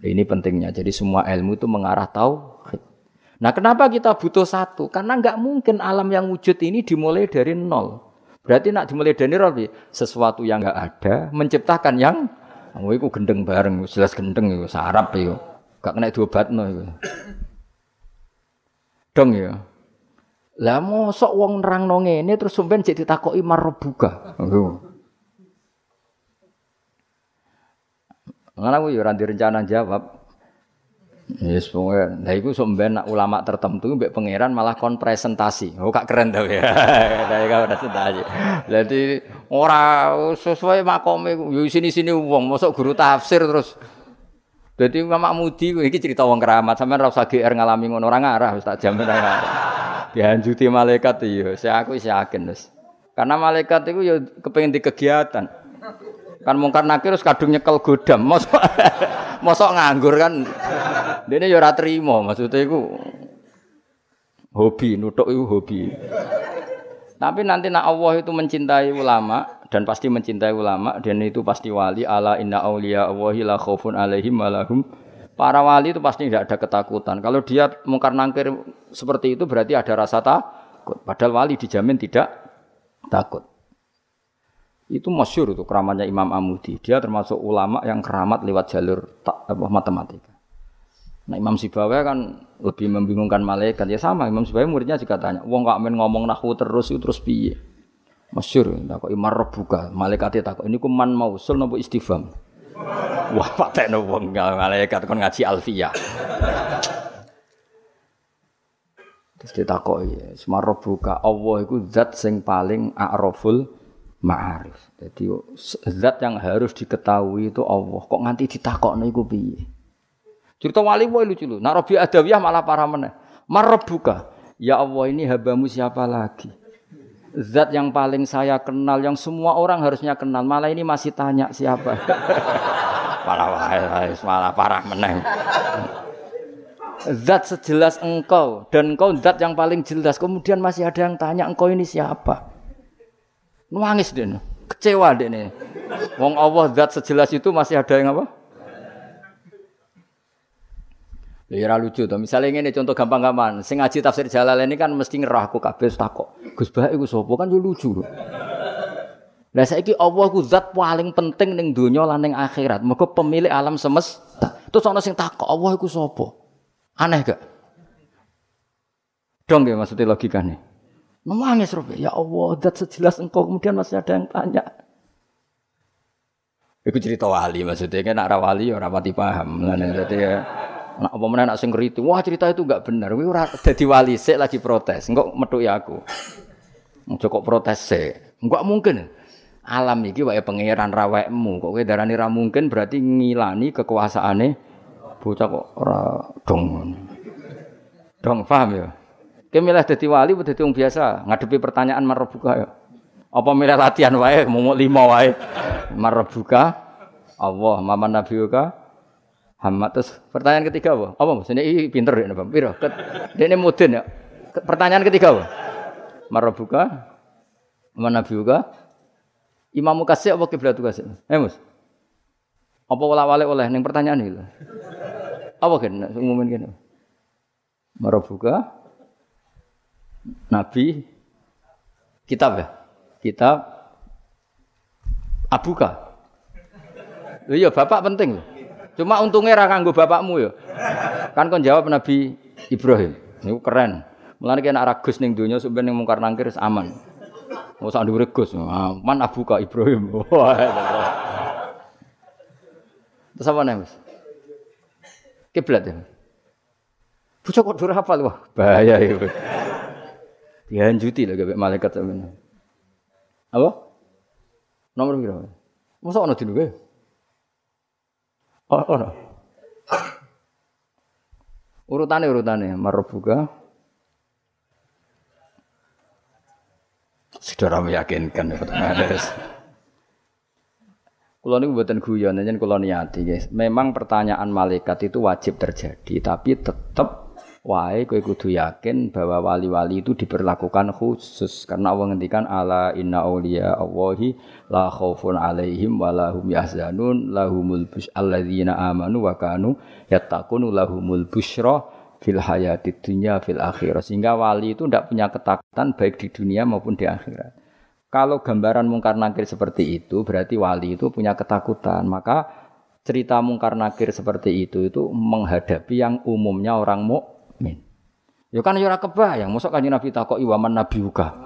Ini pentingnya. Jadi semua ilmu itu mengarah tahu. Nah kenapa kita butuh satu? Karena nggak mungkin alam yang wujud ini dimulai dari nol. Berarti nak dimulai dari nol, sesuatu yang nggak ada menciptakan yang Oh iku gendeng bareng, jelas gendeng iku sarap iku. Gak kena diobatno iku. Dong ya. Lah mosok wong nerangno ngene terus sampean cek ditakoki marbuka. Ngono aku ya ora direncana jawab. Yes, pokoknya. Nah, itu sebenarnya ulama tertentu, mbak pangeran malah kon presentasi. Oh, kak keren tau ya. [laughs] Dari kau presentasi. Jadi orang sesuai makom itu. sini sini uang, masuk guru tafsir terus. Jadi Mama Mudi, ini cerita uang keramat. Sampai rasa GR ngalami ngono orang arah, tak jamin orang [laughs] arah. Dihanjuti malaikat iya, saya aku isi yakin terus. Karena malaikat itu ya kepengen di kegiatan. Kan mungkar nakir terus kadung nyekel godam. Mosok [laughs] mosok nganggur kan. Dene ya ora trimo, maksudnya iku hobi, nutuk itu hobi. Tapi nanti nak Allah itu mencintai ulama dan pasti mencintai ulama dan itu pasti wali ala inna auliya Allahi la khaufun alaihim walahum Para wali itu pasti tidak ada ketakutan. Kalau dia mungkar nangkir seperti itu berarti ada rasa takut. Padahal wali dijamin tidak takut. Itu masyur itu keramatnya Imam Amudi. Dia termasuk ulama yang keramat lewat jalur tak, matematika. Nah Imam Sibawa kan lebih membingungkan malaikat. Ya sama Imam Sibawa muridnya juga tanya. Wong kok men ngomong nahu terus itu terus piye? Masyur. Takut imar buka. Malaikatnya takut. Ini kuman mausul nopo istifam. [laughs] Wah, patekno wong malaikat kon ngaji alfiyah. Terus ditakoki, "Semarobuka Allah iku zat sing paling a'raful ma'arif." Jadi zat yang harus diketahui itu Allah. Kok nganti ditakokno iku piye? Cerita wali wae lucu lu. Nak Rabi Adawiyah malah parah meneh. Marobuka. Ya Allah ini habamu siapa lagi? zat yang paling saya kenal, yang semua orang harusnya kenal. Malah ini masih tanya siapa. [laughs] parah wahai, malah parah meneng. Zat sejelas engkau dan engkau zat yang paling jelas. Kemudian masih ada yang tanya engkau ini siapa? Nangis deh, kecewa deh nih. Wong Allah zat sejelas itu masih ada yang apa? Ya lucu to. Misale ngene contoh gampang-gampang. Sing ngaji tafsir Jalalain ini kan mesti ngerah aku kabeh takok. Gus Bah iku sapa kan yo lucu. Lah saiki Allah ku zat paling penting ning donya lan ning akhirat. Mergo pemilik alam semesta. Terus ana sing takok Allah iku sapa? Aneh gak? Dong ya maksudnya logikanya. Nangis Robi, ya Allah, zat sejelas engkau kemudian masih ada yang tanya. Iku cerita wali maksudnya kan nak wali ya ora pati paham. Lah jadi ya Nak apa mana nak sing ngerti, wah cerita itu enggak benar. Kuwi ora dadi wali sik lagi protes. Engko ya aku. Ojo kok protes sik. Enggak mungkin. Alam iki wae pangeran rawekmu. Kok kowe darani ra mungkin berarti ngilani kekuasaane bocah kok ora dong. Dong paham ya? Kowe milih dadi wali apa dadi wong biasa? Ngadepi pertanyaan marbuka ya. Apa milih latihan wae mau lima wae? Marbuka Allah, maman nabiuka Hamad terus pertanyaan ketiga apa? Apa Mas? Ini pinter ya Bang. Piro? Ini mudin ya. Pertanyaan ketiga apa? Marabuka mana biuka? Imam kasih apa kiblat kasih? Eh Mus. Apa wala wale oleh ning pertanyaan iki Apa kan umumin kene? Marabuka Nabi kitab ya? Kitab Abuka. Iya, bapak penting. Cuma untungnya ra kanggo bapakmu ya. Kan kon jawab Nabi Ibrahim. Niku keren. Mulane kena ragus ning donya sampe mungkar nangkir aman. Mau sak dhuwur Gus. Aman abuka Ibrahim. [laughs] Terus apa nih, Mas? Kiblat ya. Bocah kok durhafal wah, bahaya ya. Dihanjuti lah gak malaikat sampeyan. Apa? Nomor berapa? Masa ana dinu Oh, oh. Urutane urutane marbuka. Saudara meyakinkan Kulo niku mboten guyon, yen kulo niati, guys. Memang pertanyaan malaikat itu wajib terjadi, tapi tetap wae kowe kudu yakin bahwa wali-wali itu diperlakukan khusus. Karena Allah ngendikan ala inna auliya Allahi la khaufun alaihim wa lahum yahzanun lahumul bush alladzina amanu wa kanu yattaqun lahumul busyra fil hayati dunya fil akhirah sehingga wali itu tidak punya ketakutan baik di dunia maupun di akhirat. Kalau gambaran mungkar nakir seperti itu berarti wali itu punya ketakutan. Maka cerita mungkar nakir seperti itu itu menghadapi yang umumnya orang mu mukmin. Ya kan ya ora kebayang, mosok kanjeng Nabi takoki waman nabi uga. [laughs]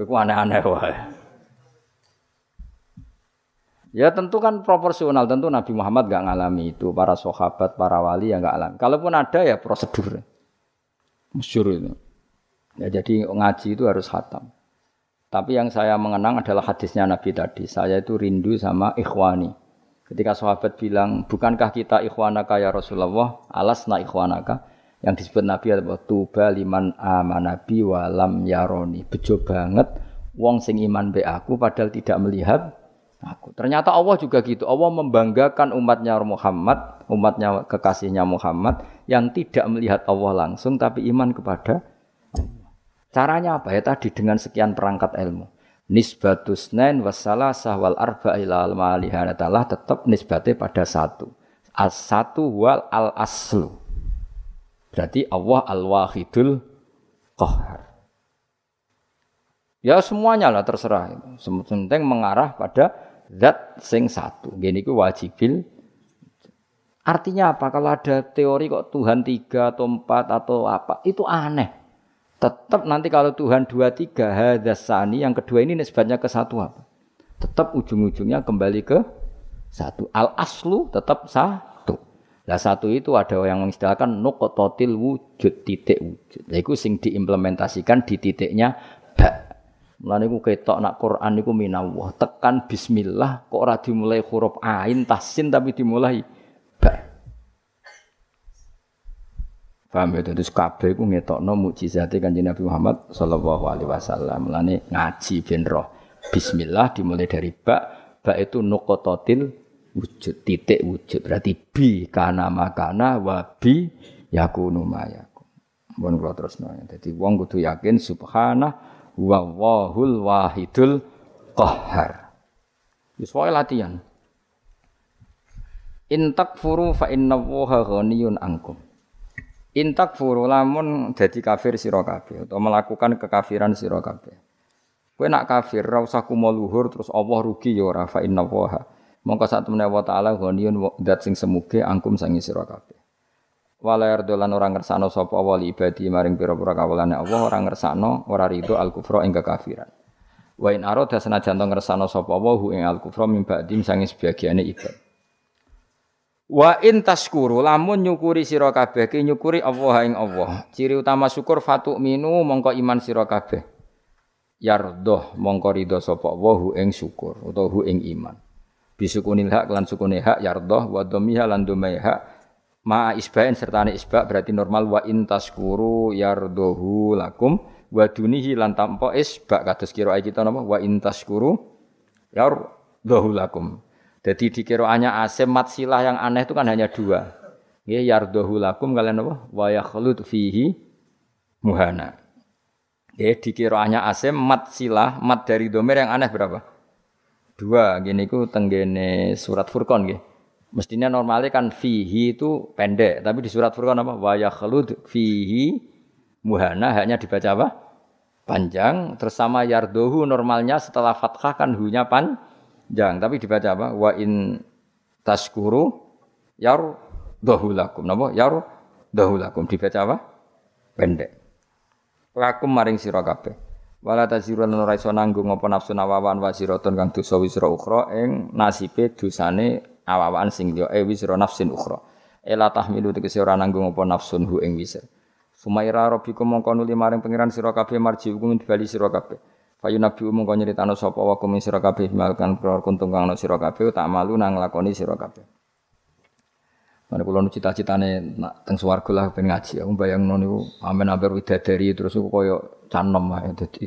Iku aneh-aneh wae. Ya tentu kan proporsional, tentu Nabi Muhammad gak ngalami itu, para sahabat, para wali yang gak alami. Kalaupun ada ya prosedur. Masyur itu. Ya jadi ngaji itu harus hatam. Tapi yang saya mengenang adalah hadisnya Nabi tadi. Saya itu rindu sama ikhwani. Ketika sahabat bilang, bukankah kita ikhwanaka ya Rasulullah? Alasna ikhwanaka. Yang disebut Nabi adalah tuba liman amanabi walam yaroni. Bejo banget wong sing iman be aku padahal tidak melihat aku. Ternyata Allah juga gitu. Allah membanggakan umatnya Muhammad, umatnya kekasihnya Muhammad yang tidak melihat Allah langsung tapi iman kepada. Caranya apa ya tadi dengan sekian perangkat ilmu. Nisbatus nain wassalah sahwal arba ilal malihanatalah tetap nisbatnya pada satu. As satu wal al aslu. Berarti Allah al wahidul qahar. Ya semuanya lah terserah. Penting mengarah pada zat sing satu. Gini ku wajibil. Artinya apa? Kalau ada teori kok Tuhan tiga atau empat atau apa, itu aneh. Tetap nanti kalau Tuhan dua tiga hadasani yang kedua ini nisbatnya ke satu apa? Tetap ujung-ujungnya kembali ke satu. Al aslu tetap satu. Nah satu itu ada yang mengistilahkan nukototil wujud titik wujud. Nah, itu sing diimplementasikan di titiknya ba. Mulane iku ketok nak Quran niku minallah. Tekan bismillah kok ora dimulai huruf ain tasin tapi dimulai Paham ya? Terus kabeh ku ngetokno mukjizate Kanjeng Nabi Muhammad sallallahu alaihi wasallam. Mulane ngaji ben roh. Bismillah dimulai dari bak, bak itu nuqatatil wujud, titik wujud. Berarti bi kana makana wa bi yakunu mayaku. Mun kula terusno. Dadi wong kudu yakin subhanah wa wahul wahidul qahhar. Wis latihan. In takfuru fa inna Allaha ghaniyun ankum. Intak furu lamun dadi kafir sira kabeh atau melakukan kekafiran sira kabeh. Kowe nak kafir ra usah kumo terus Allah rugi ya ora fa inna waha. Mongko sak temene wa taala ghaniyun dat sing semuge angkum sangi sira kabeh. Wala yardolan orang ngersano sapa wali ibadi maring pira-pira kawulane Allah orang ngersano ora rido al kufra ing kekafiran. Wa in arada senajan ngersano sapa wa ing al kufra mim ba'di sangi sebagiane ibad. Wa in taskuru lamun nyukuri sira kabeh ki nyukuri Allah ing Allah. Ciri utama syukur fatu minu mongko iman sira kabeh. Yardoh mongko ridho sapa wa ing syukur utawa hu ing iman. Bisukunil hak lan sukune hak yardoh wa dhamiha lan dhomai hak ma isbain sertane isba berarti normal wa in taskuru yardohu lakum wa dunihi lan tampa isba kados kira kita napa wa in taskuru yardohu lakum. Jadi di kiroannya asim mat silah yang aneh itu kan hanya dua. Ya yardohu lakum kalian apa? Wa yakhlut fihi muhana. Ya di kiroannya asim mat silah, mat dari domir yang aneh berapa? Dua. Gini ku tenggene surat Furqan gitu. Mestinya normalnya kan fihi itu pendek, tapi di surat Furqan apa? Wa yakhlut fihi muhana hanya dibaca apa? Panjang. Terus sama yardohu normalnya setelah fathah kan hunya pan Jang, tapi dibaca apa? Wa in taskuru yar dahulakum. Napa? Yar dahulakum. Dibaca apa? Pendek. Lakum maring sira kabeh. Wala tazirun ora iso nanggung apa nafsu nawawan wa siratun kang dosa wisra ukhra ing nasibe dosane awawan sing liya e wisra nafsin ukhra. Ela tahmilu tegese ora nanggung apa nafsun hu ing wisra. Sumaira rabbikum mongko nuli maring pangeran sira kabeh marji hukum dibali sira kabeh. Fayu nabi umum kau nyeritano sapa wa kum sira kabeh malkan pror kuntung kang sira kabeh tak malu nang lakoni sira kabeh. Mana kula nu cita-citane nak teng swarga lah ben ngaji. Aku bayangno niku amen amper widadari terus aku koyo canem ae dadi.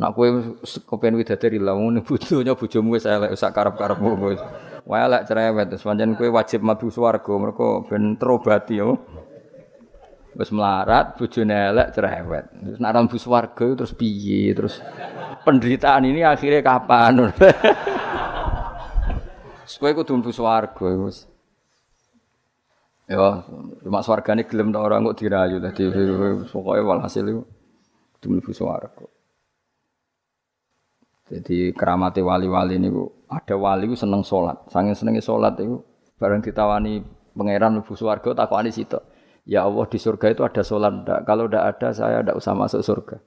Nak kowe kepen widadari lah ngono bojonya bojomu wis elek sak karep-karepmu wis. Wae elek cerewet terus pancen kowe wajib mlebu swarga mergo ben terobati yo. Wis melarat, bojone elek cerewet. Terus nek mlebu swarga terus piye? Terus penderitaan ini akhirnya kapan? [laughs] Kowe kudu mlebu swarga wis. Ya, cuma swargane gelem ta ora kok dirayu dadi pokoke walhasil iku kudu mlebu swarga. Jadi keramate wali-wali niku ada wali ku seneng salat. Saking senenge salat iku bareng ditawani pangeran mlebu swarga takokane sitok. Ya Allah di surga itu ada sholat ndak? Kalau ndak ada saya ndak usah masuk surga.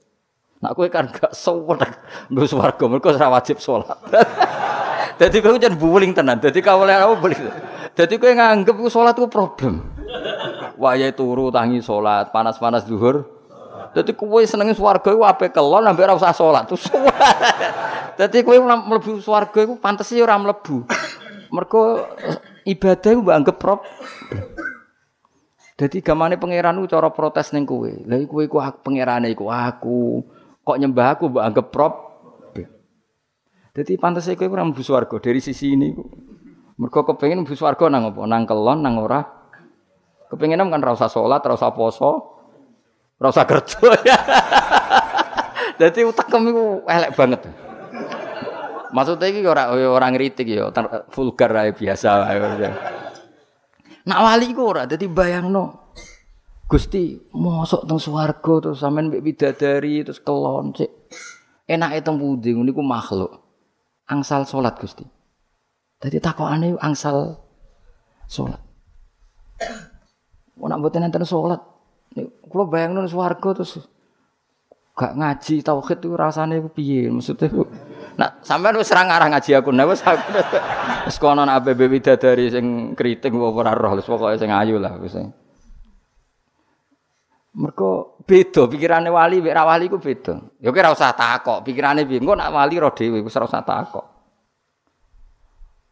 Nak kowe kan gak sowan mbus swarga mergo ora wajib sholat. [laughs] Dadi kowe jan buling tenan. Dadi kawule apa buling. Dadi kowe nganggep ku sholat ku problem. Wayahe turu tangi sholat, panas-panas zuhur. Dadi kowe seneng swarga iku ape kelon ambek ora usah sholat. [laughs] Dadi kowe mlebu swarga iku pantes ora mlebu. Mergo ibadah iku mbok anggap problem. Dadi gamane pangeran cara protes ning kowe. Lah kowe iku aku pangerane iku aku. Kok nyembah aku mbok anggap prop. Dadi pantes kowe ora mlebu swarga dari sisi ini. Mergo kepengin mlebu swarga nang apa? Nang kelon nang ora. Kan ora usah usah poso, ora usah kerja. [laughs] Dadi iku elek banget. Maksudnya iki ora ora ngritik ya, vulgar ae biasa wae. Nak wali ku ora dadi bayangno. Gusti, mosok teng swarga terus sampean mbek bidadari terus kelon cek. Enake teng pundi niku makhluk. Angsal salat Gusti. Dadi takokane angsal salat. Ora mboten enten salat. Kula bayangno swarga terus gak ngaji tauhid itu rasane piye? Maksudnya Nah, sampean wis ora ngarah ngaji aku, nah wis aku wis kono ABB widadari sing kritik apa ora roh, wis pokoke sing ayu lah wis. Mergo beda pikirane wali mek wali ku beda. Ya kowe ora usah takok, pikirane piye? Engko nak wali roh dhewe wis ora usah takok.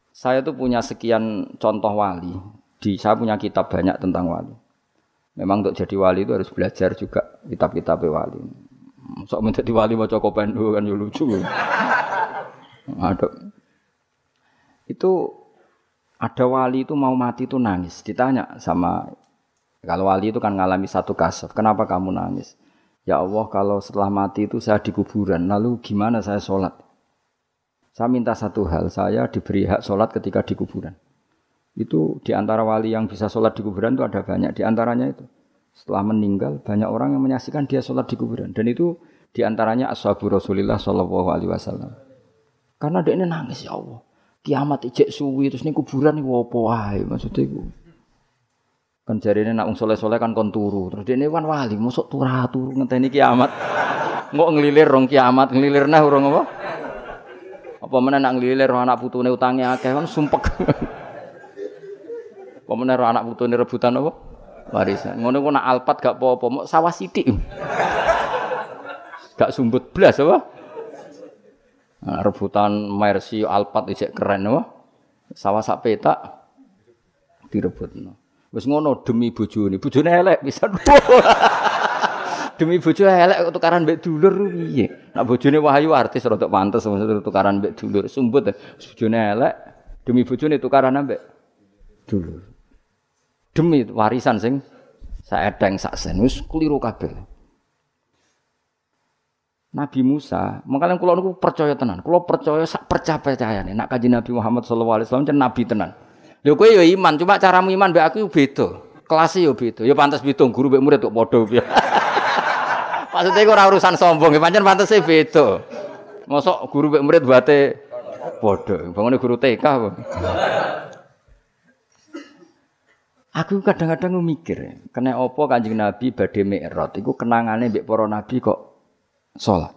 Saya tuh punya sekian contoh wali. Di saya punya kitab banyak tentang wali. Memang untuk jadi wali itu harus belajar juga kitab-kitab wali. Sok menjadi wali maca kopendo kan ya lucu. Itu ada wali itu mau mati itu nangis. Ditanya sama kalau wali itu kan ngalami satu kasaf. Kenapa kamu nangis? Ya Allah kalau setelah mati itu saya di kuburan. Lalu gimana saya sholat? Saya minta satu hal. Saya diberi hak sholat ketika di kuburan. Itu di antara wali yang bisa sholat di kuburan itu ada banyak. Di antaranya itu setelah meninggal banyak orang yang menyaksikan dia sholat di kuburan dan itu di antaranya ashabu Rasulullah Shallallahu Alaihi Wasallam karena dia ini nangis ya Allah. Kiamat ijek suwi terus ini kuburan ini wopo wae maksudnya itu kan jari ini nak soleh soleh kan kon turu. Terus dia ini kan wali masuk turah turu ngenteni kiamat. Nggak ngelilir rong kiamat ngelilir nah rong apa? Apa mana nak ngelilir anak putune utangnya akeh kan sumpek. Apa mana anak putune rebutan apa? Warisan. Ngono ku nak alpat gak apa-apa, mau sawah sithik. gak sumbut blas apa? Nah, rebutan Mercy Alpat isek keren apa? Sawah sak petak direbutno. Wis ngono demi bojone, bojone elek bisa [laughs] demi bojo elek tukaran mbek dulur piye? Nak bojone wahyu artis rada pantes maksud tukaran mbek dulur. Sumbut bojone elek demi bojone tukaran mbek dulur demi warisan sing saedeng sak sen wis keliru kabeh. Nabi Musa, makanya kalau niku percaya tenan, kalau percaya sak percaya percaya nih, nak kaji Nabi Muhammad Sallallahu Alaihi Nabi tenan. Lho kowe ya iman, cuma caramu iman mbek aku beda. Kelasnya yo beda. Ya pantas beda guru mbek murid kok padha piye. [laughs] Maksudnya ora urusan sombong, ya pancen pantese beda. Mosok guru mbek murid bate padha. Bangone guru TK? Aku kadang-kadang mikir, kena opo kanjeng Nabi badhe mi'raj iku kenangane mbek para nabi kok salat.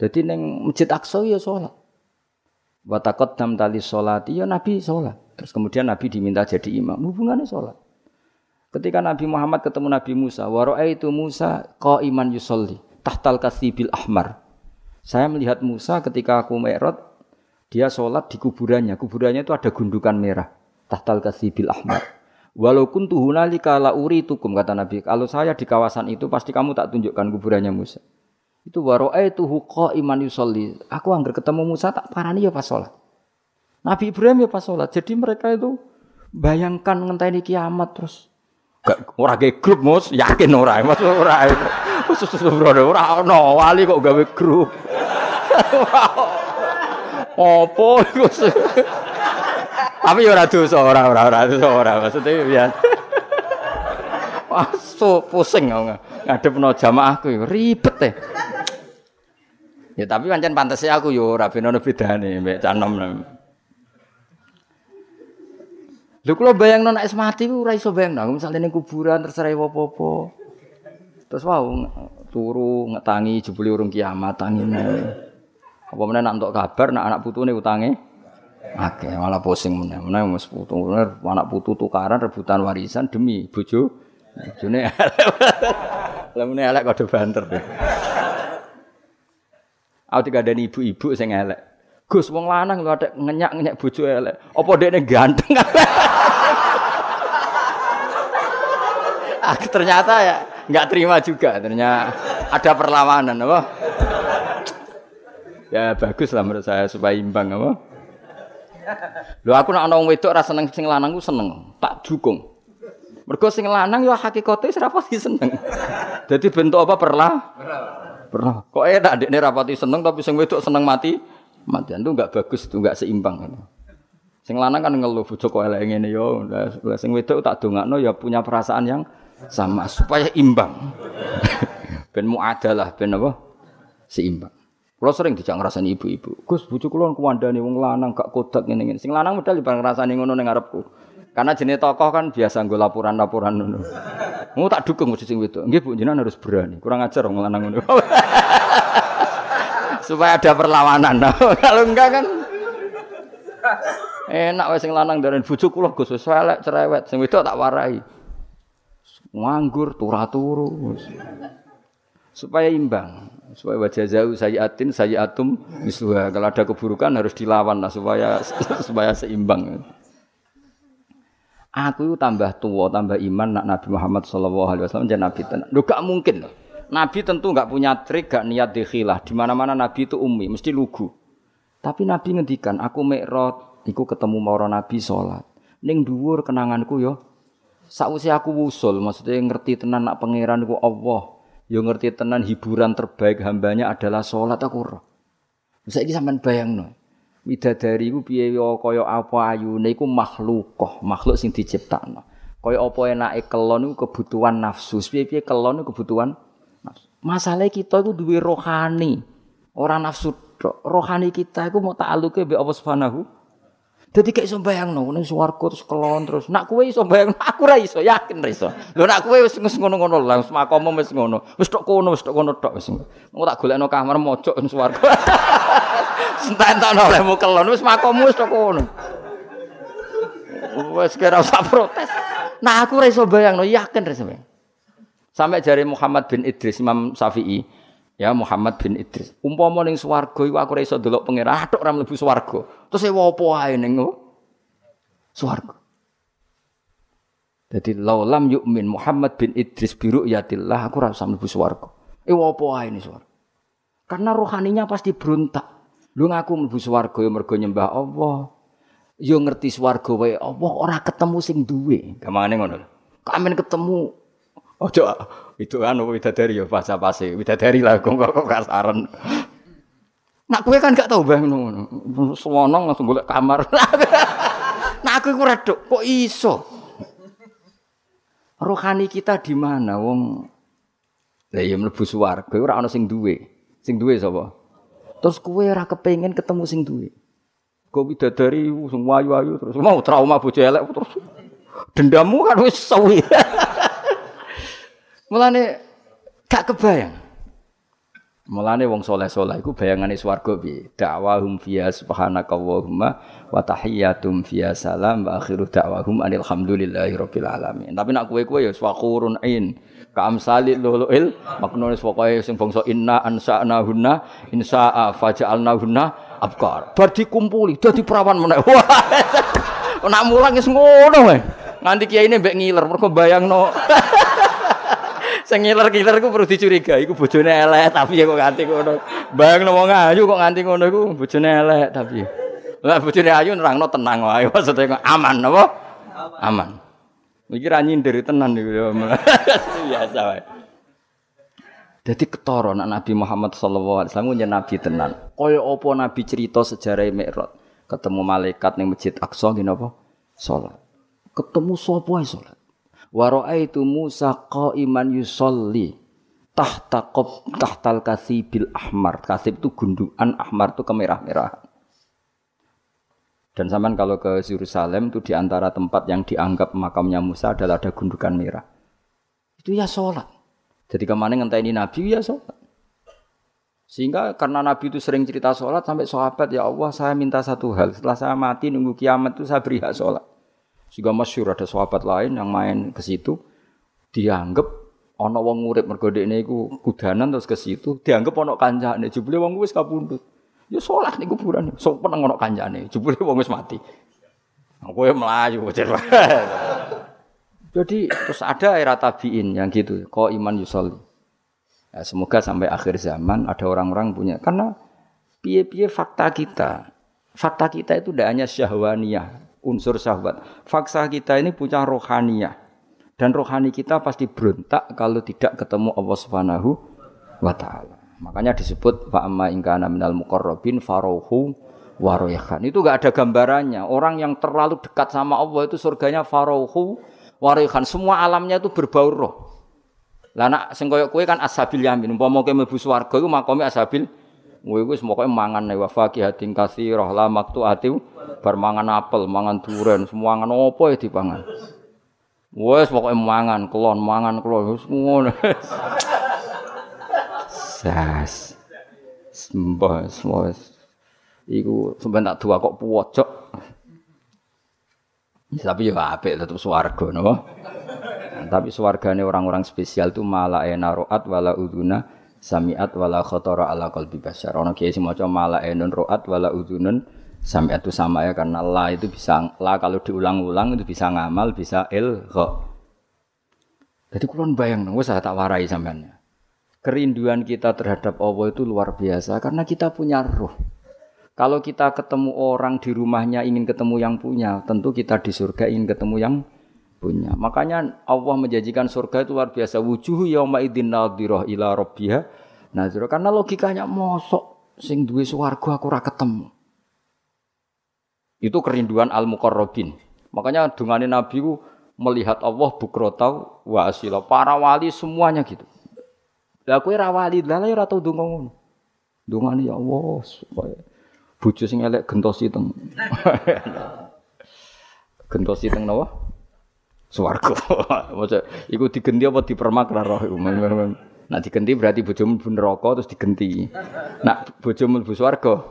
Dadi ning Masjid Aqsa ya salat. Wa taqaddam tali salati ya Nabi salat. Terus kemudian Nabi diminta jadi imam, hubungannya salat. Ketika Nabi Muhammad ketemu Nabi Musa, wa itu Musa qa'iman yusolli tahtal kasibil ahmar. Saya melihat Musa ketika aku mi'raj, dia sholat di kuburannya. Kuburannya itu ada gundukan merah. Tahtal kasibil ahmar. Walaupun tuhunali kala uri tukum kata Nabi. Kalau saya di kawasan itu pasti kamu tak tunjukkan kuburannya Musa. Itu waroe itu huko iman yusolli. Aku anggar ketemu Musa tak parani ya pas sholat. Nabi Ibrahim ya pas sholat. Jadi mereka itu bayangkan ngenteni kiamat terus. Gak ora ge grup mus yakin ora mas ora khusus bro ora no wali kok gawe grup [laughs] opo [laughs] tapi ya ora dosa, ora ora ora dosa ora. Maksudnya ya. So pusing ngadepno jamaahku ribet teh. Ya tapi pancen pantes aku yo ora ben ono bedane mbek canom. Lho kula bayangno nek mati ku ora iso kuburan terserah apa-apa. Terus wow turu ngetangi jebule urung kiamat tangine. Apa meneh nak entuk kabar nak anak putune utange Oke, malah pusing meneh. Meneh wis putu, anak putu tukaran rebutan warisan demi bojo. Bojone Lah meneh elek [laughs] kode banter. Aku dikandani ibu-ibu sing elek. Gus wong lanang lho adek ngenyak-ngenyak bojo elek. Apa dekne ganteng? [laughs] ternyata ya nggak terima juga. Ternyata ada perlawanan, apa? Ya bagus lah menurut saya supaya imbang, apa? Lho aku nak ana wong wedok ra seneng sing lanang seneng, tak dukung. Mergo sing lanang yo hakikate wis rapati seneng. [laughs] Dadi bentuk apa perlah? Perlah. Kok enak dekne rapati seneng tapi sing wedok seneng mati. Matian itu enggak bagus, itu enggak seimbang. Sing lanang kan ngeluh bojo kok elek ngene yo. Lah sing wedok tak dongakno ya punya perasaan yang sama supaya imbang. [laughs] ben muadalah ben apa? Seimbang. Kulo sering dijak ngrasani ibu-ibu. Gus bojo kula kuwandani wong lanang gak kodak ngene-ngene. Sing lanang medal bareng ngrasani ngono ning ngarepku. Karena jenis tokoh kan biasa nggo laporan-laporan ngono. Mau tak dukung mesti sing wedok. Nggih Bu, jenengan harus berani. Kurang ajar wong lanang ngono. [laughs] Supaya ada perlawanan. [laughs] Kalau enggak kan enak wis sing lanang dari bojo kula Gus cerewet. Sing wedok tak warai. Nganggur turu-turu. Supaya imbang supaya wajah jauh saya atin saya atum misluha kalau ada keburukan harus dilawan lah supaya [laughs] supaya seimbang aku tambah tua tambah iman nak Nabi Muhammad Shallallahu Alaihi Wasallam jadi Nabi tenang. Lu gak mungkin loh. Nabi tentu gak punya trik gak niat dikhilah. Di mana mana Nabi itu umi mesti lugu. Tapi Nabi ngendikan aku mekrot iku ketemu mara Nabi sholat. Ning dhuwur kenanganku yo. Sausi aku wusul maksudnya ngerti tenan nak pangeran ku Allah. Yo ngerti tenan hiburan terbaik hambanya adalah sholat aku roh. Saiki sampean bayangno. Widadari ku piye kaya apa ayune iku makhlukoh, makhluk sing diciptakno. Kaya apa enake kelon iku kebutuhan nafsu. Piye-piye kelon iku kebutuhan nafsu. Masalah kita iku duwe rohani. Ora nafsu Rohani kita iku mau ta'aluke mbek Allah Subhanahu Dadi kayak iso bayangno ning swarga terus kelon terus. Nak kowe iso bayangno aku ra iso, yakin ra iso. Lho nak kowe wis ngono-ngono lah, wis makomo wis ngono. Wis tok kono, wis tok kono tok wis. Engko tak golekno kamar mojok ning swarga. [laughs] Sententono olehmu kelon wis makomu wis tok kono. Wis kira usah protes. Nah aku ra iso bayangno, yakin ra iso. Sampai jari Muhammad bin Idris Imam Syafi'i, Ya Muhammad bin Idris. Umpama ning swarga iku aku ora iso delok pangeran, atok ora mlebu swarga. Terus ewa apa wae ning swarga. Jadi laulam yukmin Muhammad bin Idris biru yatillah aku ora usah mlebu swarga. Ewa apa wae ning swarga. Karena rohaninya pasti berontak. Lu ngaku mlebu swarga ya mergo nyembah Allah. Yo ngerti swarga wae Allah ora ketemu sing duwe. Gamane ngono. Kamen ketemu Ojo itu kan widadari ya pas pase widadari lah kok kok kasaran. Nak kowe kan gak tau bang ngono. Suwono langsung golek kamar. [laughs] Nak aku iku redok kok iso. Rohani kita di mana wong Lah ya mlebu swarga ora ana sing duwe. Sing duwe sapa? Terus kowe ora kepengin ketemu sing duwe. Kok widadari sing wayu-wayu terus mau trauma bojo elek terus dendammu kan wis suwi. [laughs] Mulane gak kebayang. Mulane wong soleh-soleh iku bayangane swarga piye? Da'wahum fiya subhanakallahumma wa tahiyyatum fiya salam wa akhiru da'wahum alhamdulillahi rabbil alamin. Tapi nak kowe-kowe ya swakurun ain. Ka amsalil luluil maknane pokoke sing bangsa inna ansa'na hunna insa'a faja'alna hunna abkar. Bar dikumpuli dadi perawan meneh. [laughs] Wah. Nak mulang wis ngono. Nganti kiai ini mbek ngiler mergo bayangno. [laughs] Sing ngiler-ngiler ku perlu dicurigai iku bojone elek tapi ya kok nganti ngono. Bayang wong ayu kok nganti ngono iku bojone elek tapi. Lah bojone ayu nerangno tenang wae [laughs] maksudnya aman apa? Aman. Iki ra nyindir tenan niku ya. [laughs] Biasa wae. Jadi ketara nak Nabi Muhammad sallallahu alaihi wasallam nyen nabi tenan. Kaya apa nabi cerita sejarah Mi'raj. Ketemu malaikat ning Masjid Aqsa ngene apa? Salat. Ketemu sapa ae salat. Wa raaitu Musa qa'iman yusolli tahta qab tahtal kasibil ahmar. Kasib itu gundukan ahmar itu kemerah-merahan. Dan zaman kalau ke Yerusalem itu di antara tempat yang dianggap makamnya Musa adalah ada gundukan merah. Itu ya sholat. Jadi ke mana ini Nabi ya sholat. Sehingga karena Nabi itu sering cerita sholat sampai sahabat ya Allah saya minta satu hal setelah saya mati nunggu kiamat itu saya beri hak sholat. Juga masyur ada sahabat lain yang main ke situ dianggap ana wong urip mergo dekne iku kudanan terus ke situ dianggap ana kancane jebule wong wis kapundhut. Ya salat ning kuburan. Peneng ana kancane jebule wong wis mati. Kowe mlayu Jadi terus ada era tabiin yang gitu, kok iman yusoli. Ya, semoga sampai akhir zaman ada orang-orang punya karena piye-piye fakta kita. Fakta kita itu tidak hanya syahwaniyah, unsur syahwat. Fakta kita ini punya rohaniyah. Dan rohani kita pasti berontak kalau tidak ketemu Allah Subhanahu wa taala. Makanya disebut fa amma in kana minal muqarrabin farauhu waroyahan. Itu gak ada gambarannya. Orang yang terlalu dekat sama Allah itu surganya farauhu warihan semua alamnya itu berbau roh. Lah nak sing koyo kan ashabil yamin. Umpama kowe mlebu swarga iku makome ashabil Kowe iku pokoke mangan wa faqihatin katsirah la ati bar mangan apel, mangan duren, semua mangan opo ya dipangan. Wes pokoke mangan kelon, mangan kelon wis ngono. Sas. Sembah semua. Iku sampean tak dua kok puwocok. Tapi ya apik tetep swarga napa. Tapi swargane orang-orang spesial itu malah ena roat wala uduna samiat wala khotara ala qalbi basyar. Ono kiai maca malah enun roat wala udunun samiat itu sama ya karena la itu bisa la kalau diulang-ulang itu bisa ngamal, bisa ilgha. Jadi kulon bayang wis tak warai sampean. Kerinduan kita terhadap Allah itu luar biasa karena kita punya roh. Kalau kita ketemu orang di rumahnya ingin ketemu yang punya, tentu kita di surga ingin ketemu yang punya. Makanya Allah menjanjikan surga itu luar biasa. Wujuh yauma idzin nadhirah ila rabbiha nadhirah. Karena logikanya mosok sing duwe swarga aku ora ketemu. Itu kerinduan al-muqarrabin. Makanya dungane Nabi ku melihat Allah bukrotau wa asila. Para wali semuanya gitu. Lah kowe ra wali, lah ya ora tau donga ngono. Dungane ya Allah supaya bojo sing elek gentosi teng. [laughs] gentosi teng napa? Swarga. [laughs] Maksud iku digenti apa dipermak ra roh iku. Nak digenti berarti bojomu mlebu neraka terus digenti. Nak bojomu mlebu swarga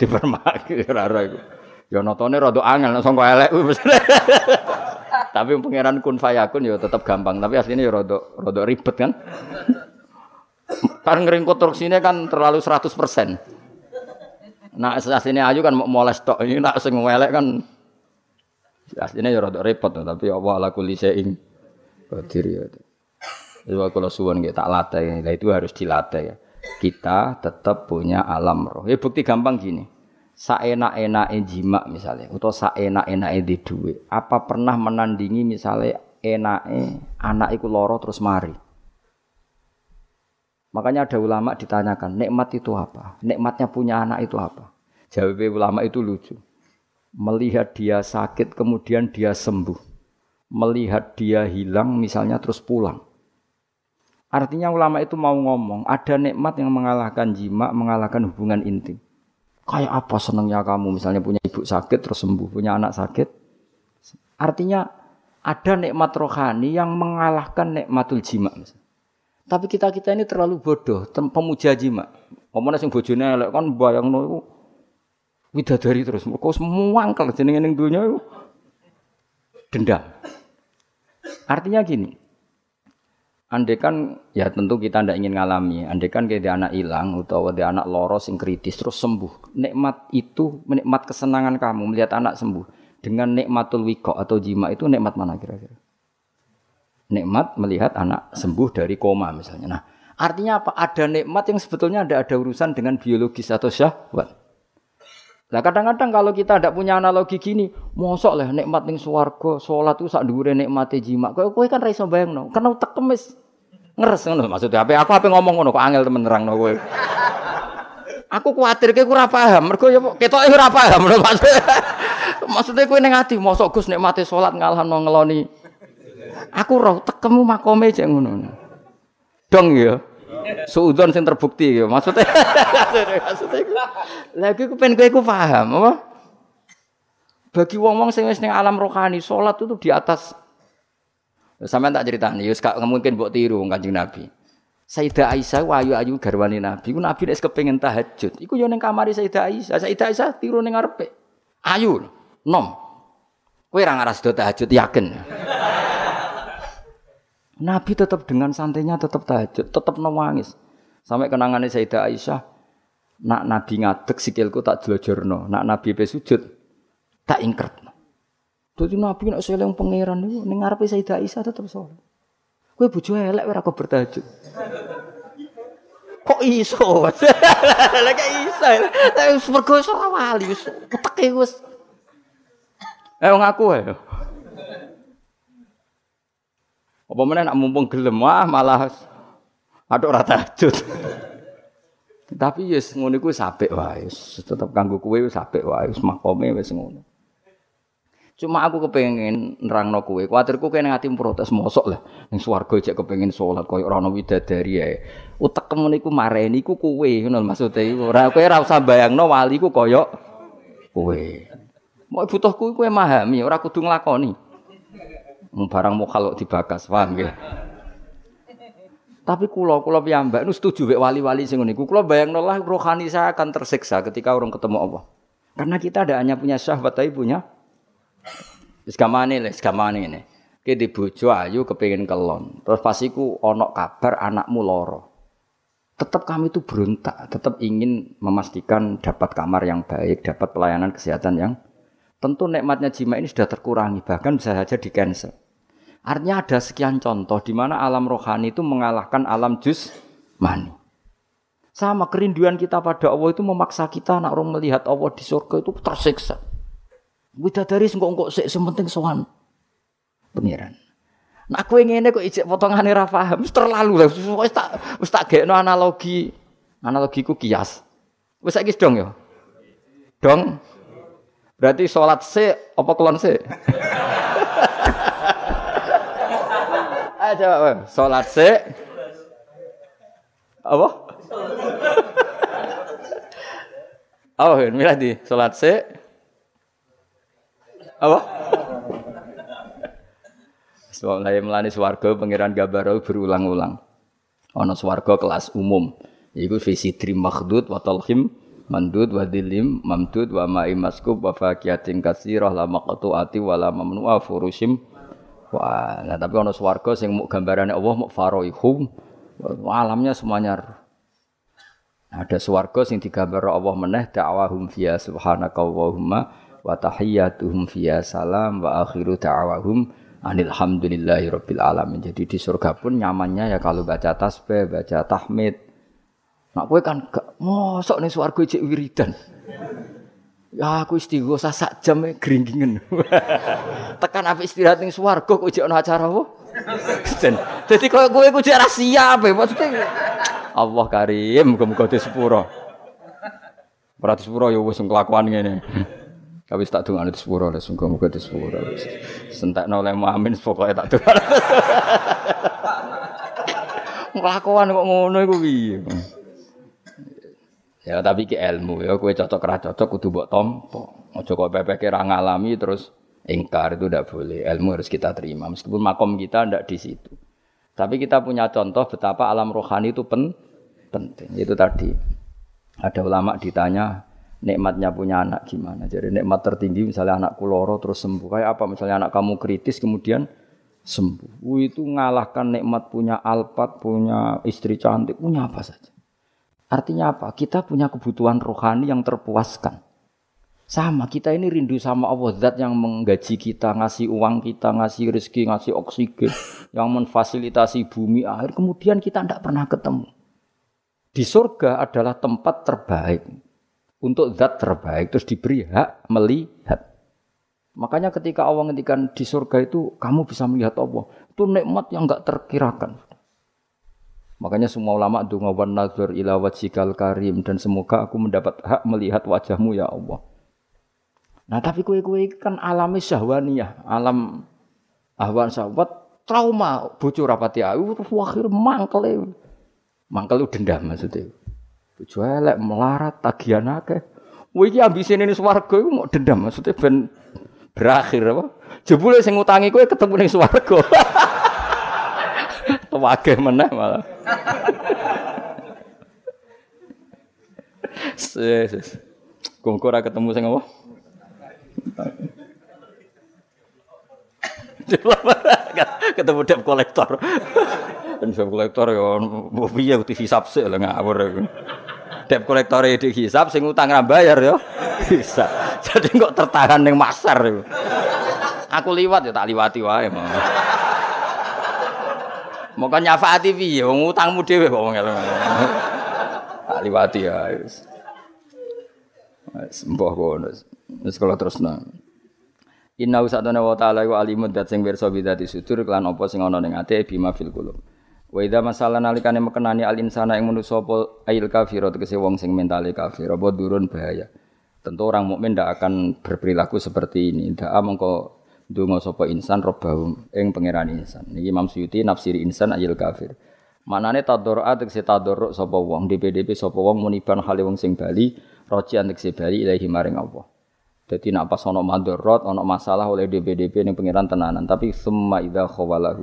dipermak [laughs] ra roh iku. Ya notone rada angel nek sangka elek [laughs] Tapi pangeran kun fayakun ya tetap gampang, tapi aslinya ya rada rada ribet kan. Karena konstruksinya kan terlalu 100%. Nah, aslinya ayu kan mau stok ini nak sing kan aslinya ya rada repot tapi Allah ala kulli syai'in qadir ya. Itu kalau suwon nggih tak latih, nah itu harus dilatih ya. Kita tetap punya alam roh. Ya bukti gampang gini. Saenak-enake jima misalnya atau saenak-enake di duit. Apa pernah menandingi misalnya enake anak iku loro terus mari? Makanya ada ulama ditanyakan, nikmat itu apa? Nikmatnya punya anak itu apa? Jawab ulama itu lucu. Melihat dia sakit kemudian dia sembuh. Melihat dia hilang misalnya terus pulang. Artinya ulama itu mau ngomong, ada nikmat yang mengalahkan jima, mengalahkan hubungan intim. Kayak apa senangnya kamu misalnya punya ibu sakit terus sembuh, punya anak sakit. Artinya ada nikmat rohani yang mengalahkan nikmatul jima. Tapi kita kita ini terlalu bodoh, pemuja jima. Omongnya sing bojone elek kan bayangno widadari terus. Mergo angkel jenenge ning iku dendam. Artinya gini, Andai kan ya tentu kita tidak ingin ngalami. Andai kan kayak anak hilang atau ada anak loros yang kritis terus sembuh. Nikmat itu, nikmat kesenangan kamu melihat anak sembuh dengan nikmatul wiko atau jima itu nikmat mana kira-kira? nikmat melihat anak sembuh dari koma misalnya. Nah, artinya apa? Ada nikmat yang sebetulnya tidak ada urusan dengan biologis atau syahwat. Nah kadang-kadang kalau kita tidak punya analogi gini, mosok lah nikmat ning swarga, salat itu sak dhuwure nikmate jima. Kowe kowe kan ra iso bayangno, karena utek kemis ngeres ngono maksudnya apa aku apa ngomong ngono kok angel temen nerangno kowe. Aku kuatir kowe ora paham, mergo ya ketoke ora paham maksudnya. [laughs] Maksudnya kowe ning ati mosok Gus nikmate salat ngalahno ngeloni Aku roh tekemu makome cek ngono. Dong ya. Suudon sing terbukti ya. Maksudnya [laughs] maksudnya lagi aku pengen kowe paham apa? Bagi wong-wong sing wis ning alam rohani, salat itu di atas Sampeyan tak ceritani, ya gak mungkin mbok tiru Kanjeng Nabi. Sayyidah Aisyah ayu-ayu garwane Nabi. Ku Nabi nek kepengin tahajud, iku yo ning kamare Sayyidah Aisyah. Sayyidah Aisyah tiru ning ngarepe. Ayu, nom. Kowe ora ngaras do tahajud yakin. Nabi tetap dengan santainya tetap tahajud, tetap nangis. Sampai kenangannya Sayyidah Aisyah, nak Nabi ngadek sikilku tak jelojorno, nak Nabi pe sujud tak ingkert. Dadi Nabi nek seleng pangeran niku ning ngarepe Sayyidah Aisyah tetep saleh. Kowe bojo elek ora kok bertahajud. Kok iso? [laughs] Kok iso? Wis mergo ora wali wis wis. Eh ngaku ae. Apa meneh nak mumpung gelem wah malah aduk ora tahajud. Tapi yes ngono iku sapik wae. Tetep kanggo kowe wis apik wae, wis makome wis ngono. Cuma aku kepengen nerangno kowe. Kuwatirku kene ati protes mosok lah. Ning swarga jek kepengen salat koyo ora ana widadari ae. Utekmu niku mareni iku kowe ngono maksude iku. Ora kowe ora usah bayangno wali ku koyo kowe. Mau butuhku kowe memahami, ora kudu nglakoni. Mung barang mokal kok dibakas, paham nggih? Tapi kula kula piyambak nu setuju wek wali-wali sing ngene iku. Kula bayangno rohani saya akan tersiksa ketika orang ketemu Allah. Karena kita ada hanya punya syahwat tapi punya Wis gamane le, gamane ngene. Ki di bojo ayu kepengin kelon. Terus pas iku ana kabar anakmu lara. Tetap kami itu berontak, tetap ingin memastikan dapat kamar yang baik, dapat pelayanan kesehatan yang tentu nikmatnya jima ini sudah terkurangi, bahkan bisa saja di cancel. Artinya ada sekian contoh di mana alam rohani itu mengalahkan alam jus mani. Sama kerinduan kita pada Allah itu memaksa kita nak orang melihat Allah di surga itu tersiksa. Widadari sing kok kok sik penting sowan pengiran. Nah kowe ngene kok ijek potongane ra paham, wis terlalu lah. Wis tak tak gekno analogi. Analogiku kias. Wis dong ya. Dong. Berarti sholat se apa kelon se? Ayo coba, sholat se. Apa? Oh, milih di sholat se. Apa? Sebab melani swarga pangeran Gabarau berulang-ulang. Ono swarga kelas umum. Iku visi trim makhdud wa talhim mandud wa dilim mamdud wa ma'i maskub wa fakiyatin kasirah la maqtu'ati wa la mamnu'a furushim Wah, nah tapi ono swarga sing mau gambarannya Allah mau faroihum alamnya semuanya ada swarga sing digambar Allah meneh da'wahum fiya subhanaka wa tahiyyatuhum fiya salam wa akhiru da'awahum anilhamdulillahi rabbil alamin. Jadi di surga pun nyamannya ya kalau baca tasbih, baca tahmid. Nak kowe kan gak mosok ning swarga cek wiridan. Ya aku istighosa sak jam e gringgingen. [laughs] Tekan apik istirahat ning swarga kok jek ana acara apa? Dadi koyo kowe ku jek ra siap e maksudnya. Allah Karim, muga-muga disepuro. Ora disepuro ya wis kelakuan ngene. Tapi tak dengar itu sepuro lah, sungguh muka itu sepuro. Sentak nolai amin, pokoknya tak dengar. Ngelakuan [laughs] kok ngono iku piye? Ya tapi ki ilmu ya, kowe cocok ra cocok kudu mbok tampa. Aja kok pepeke ra ngalami terus ingkar itu tidak boleh. Ilmu harus kita terima meskipun makom kita tidak di situ. Tapi kita punya contoh betapa alam rohani itu pen penting. Itu tadi ada ulama ditanya nikmatnya punya anak gimana. Jadi nikmat tertinggi misalnya anak kuloro terus sembuh. Kayak apa misalnya anak kamu kritis kemudian sembuh. Itu ngalahkan nikmat punya alpat, punya istri cantik, punya apa saja. Artinya apa? Kita punya kebutuhan rohani yang terpuaskan. Sama, kita ini rindu sama Allah Zat yang menggaji kita, ngasih uang kita, ngasih rezeki, ngasih oksigen, [laughs] yang memfasilitasi bumi air. Kemudian kita tidak pernah ketemu. Di surga adalah tempat terbaik untuk zat terbaik terus diberi hak melihat. Makanya ketika Allah ngendikan di surga itu kamu bisa melihat Allah. Itu nikmat yang enggak terkirakan. Makanya semua ulama donga wan nazar ila wajhikal karim dan semoga aku mendapat hak melihat wajahmu ya Allah. Nah tapi kue-kue kan alami syahwaniyah, alam ahwan sahabat trauma bocor rapati ayu terus akhir mangkel mangkel dendam maksudnya. Bojo elek melarat tagihan akeh. Kowe iki ambisine ning swarga mau dendam maksudnya ben berakhir apa? Jebule sing ngutangi kowe ketemu ning swarga. [laughs] Tewage meneh malah. Ses. Kok ora ketemu sing apa? [laughs] ketemu debt kolektor. Dan debt kolektor ya piye hisap sih lah ngawur debt kolektor di hisap sing utang ra bayar ya bisa jadi kok tertahan ning masar aku liwat ya tak liwati wae. Moko nyafaati piye wong utangmu dhewe kok wong Tak liwati ya wis. Wis mbah kono. Wis kala terusna. Inna usatana wa ta'ala wa alimun dat sing pirsa bidati sudur kelan apa sing ana ning ati bima fil qulub. Wa idza masalah nalikane mekenani al insana ing manusa apa ail kafir tegese wong sing mentale kafir apa durun bahaya. Tentu orang mukmin tidak akan berperilaku seperti ini. Tidak mengko donga sapa insan robbahum ing pangeran insan. Niki Imam Suyuti nafsiri insan ayil kafir. Manane tadorra tegese tadorruk sapa wong DPDP sapa wong muniban hale wong sing bali rojian tegese bali ilahi maring Allah. Jadi nak pas ono madorot, ono masalah oleh DPDP yang pengiran tenanan. Tapi semua idza khawalahu.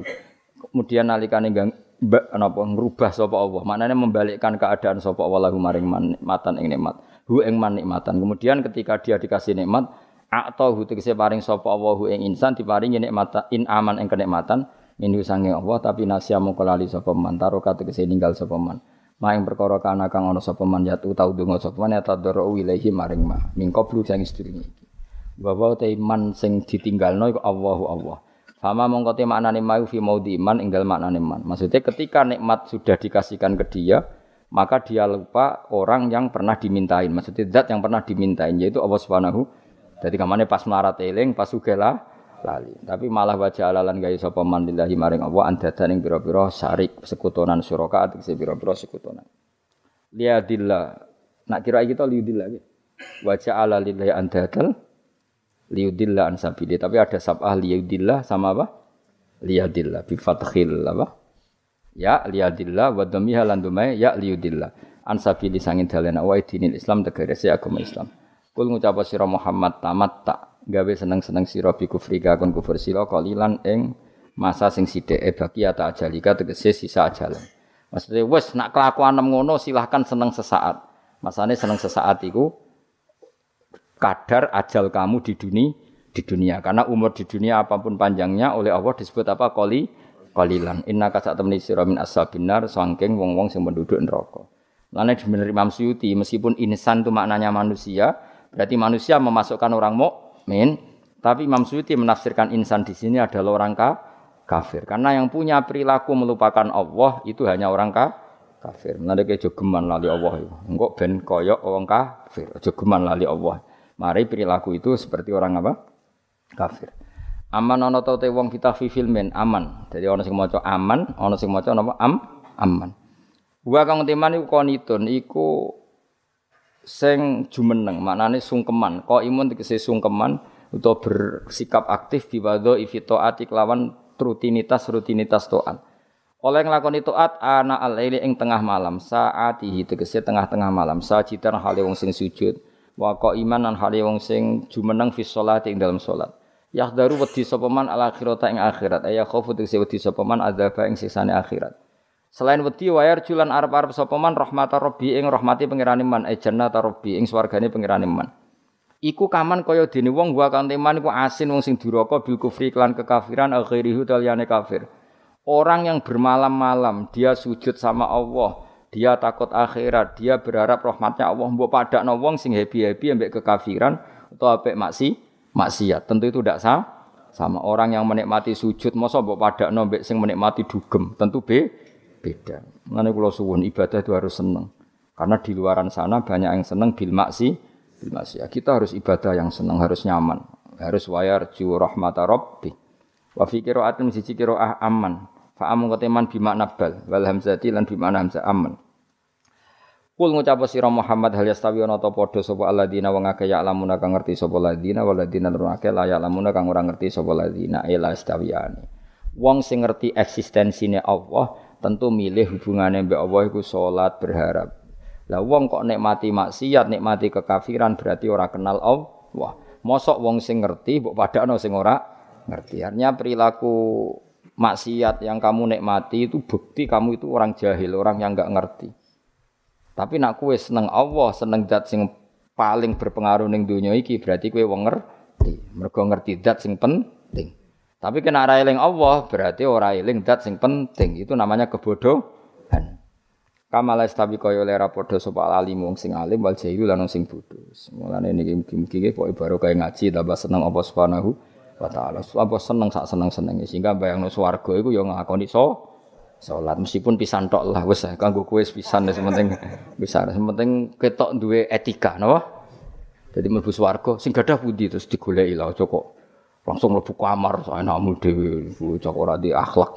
Kemudian nalikane gang napa ngrubah sapa Allah. Maknanya membalikkan keadaan sapa Allah maring nikmatan ing nikmat. Hu ing man nikmatan. Kemudian ketika dia dikasih nikmat, atau tegese paring sapa Allah hu ing insan diparingi nikmat in aman ing kenikmatan minhu sange Allah tapi nasya mongko lali sapa man taro tegese ninggal sapa man. Maing perkara kana kang ana sapa man yatu tau donga sapa man ya tadoro wilahi maring ma. Mingko blu sing sedurunge iki. Bahwa te iman sing ditinggalno iku Allahu Allah. Fama mongko te maknane mau fi maudi iman ing dalem maknane iman. Maksudnya ketika nikmat sudah dikasihkan ke dia, maka dia lupa orang yang pernah dimintain. Maksudnya zat yang pernah dimintain yaitu Allah Subhanahu. Jadi kamane pas melarat eling, pas sugela lali. Tapi malah wajah alalan gaya sapa man lillahi maring Allah andadan ing pira-pira syarik sekutonan suraka tegese pira-pira sekutonan. Liadillah. Nak kira kita liudillah gitu. Wajah ala lillahi andadan liudillah an sabili. Tapi ada sabah liudillah sama apa? Liadillah bi fathil apa? Ya liadillah wa dhamiha lan ya liudillah. An sabili sangin dalena wa dinil Islam tegese agama Islam. Kul ngucap sira Muhammad tamat tak gawe seneng-seneng sira bi kufri kakon kufur sira kalilan ing masa sing sithik e baki ata ajalika tegese sisa ajalan. Maksudnya wes nak kelakuan ngono silahkan seneng sesaat. Masane seneng sesaat iku kadar ajal kamu di dunia di dunia karena umur di dunia apa pun panjangnya oleh Allah disebut apa koli kolilan inna kasak temani sira min ashabinar sangking wong-wong sing penduduk neraka. Lain bener Imam meskipun insan itu maknanya manusia berarti manusia memasukkan orang muk mukmin, tapi Imam Suyuti menafsirkan insan di sini adalah orang ka, kafir. Karena yang punya perilaku melupakan Allah itu hanya orang ka, kafir. Nanti kayak jogeman lali Allah. Enggak ben koyok orang kafir. Jogeman lali Allah. Mari perilaku itu seperti orang apa? Kafir. Aman tau te wong kita fi aman. Jadi ono sing maca aman, ono sing maca napa am aman. Wa kang teman iku konitun iku sing jumeneng maknane sungkeman. Kok imun tegese sungkeman utawa bersikap aktif di wadho ifitoati kelawan rutinitas rutinitas toat. Oleh nglakoni taat ana al-laili ing tengah malam. Saatihi tegese tengah-tengah malam. Sajidan hale wong sing sujud. Wa iman lan hale wong sing jumeneng fi sholati ing dalam salat yahdaru wedi sapa man al akhirata ing akhirat. Aya khofu tegese wedi sapa man adzaba ing siksane akhirat Selain wedi wayar julan arep-arep sapa man rahmatar rabbi ing rahmati pangerane man e jannata rabbi ing swargane pangerane man. Iku kaman kaya dene wong wa kang teman iku asin wong sing duraka bil kufri klan kekafiran akhirihu taliyane kafir. Orang yang bermalam-malam dia sujud sama Allah, dia takut akhirat, dia berharap rahmatnya Allah mbok padakno wong sing happy-happy ambek kekafiran atau apik maksi maksiat. Tentu itu tidak sah. Sama orang yang menikmati sujud masa mbok padakno ambek sing menikmati dugem, tentu be beda. Mengenai kalau suwun ibadah itu harus senang. Karena di luaran sana banyak yang senang bil maksi, bil maksi. Kita harus ibadah yang senang, harus nyaman, harus wayar jiwa rahmata rabbi. Wa fi qira'atin siji qira'ah aman. Fa amun keteman bima nabal wal hamzati lan bima hamzah aman. Kul ngucap sira Muhammad hal yastawi ana ta padha sapa alladzina wong akeh ya lamuna kang ngerti sapa alladzina waladina lan akeh la ya lamuna kang ora ngerti sapa alladzina ila istawiyane. Wong sing ngerti eksistensine Allah tentu milih hubungannya mbak Allah itu sholat berharap. Lah wong kok nikmati maksiat, nikmati kekafiran berarti orang kenal Allah. Mosok wong sing ngerti mbok padakno sing ora ngerti. Artinya perilaku maksiat yang kamu nikmati itu bukti kamu itu orang jahil, orang yang enggak ngerti. Tapi nak kue seneng Allah, seneng zat sing paling berpengaruh ning dunia iki berarti kue wong ngerti. Mergo ngerti zat sing penting. Tapi kena ora Allah berarti ora eling dat sing penting. Itu namanya kebodohan. Kamala istabi kaya oleh padha sapa alim wong sing alim wal jahilu lan sing bodho. Mulane niki mugi-mugi pokoke baru kaya ngaji tambah seneng apa Subhanahu wa taala. Apa seneng sak seneng-senenge sehingga bayangno swarga iku ya ngakoni so salat meskipun pisan tok lah wis kanggo kowe pisan wis penting bisa penting ketok duwe etika napa jadi mlebu swarga sing gadah pundi terus digoleki lah aja kok langsung mlebu kamar anakmu dhewe bocah ora di akhlak.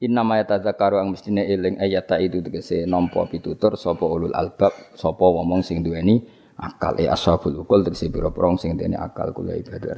Inna ma yatadzakaru ang mestine eling ayata itu tegese nampa pitutur sapa ulul albab sapa wong sing duweni akal. E ashabul ukul tegese pira-pira sing duweni akal kula ibadah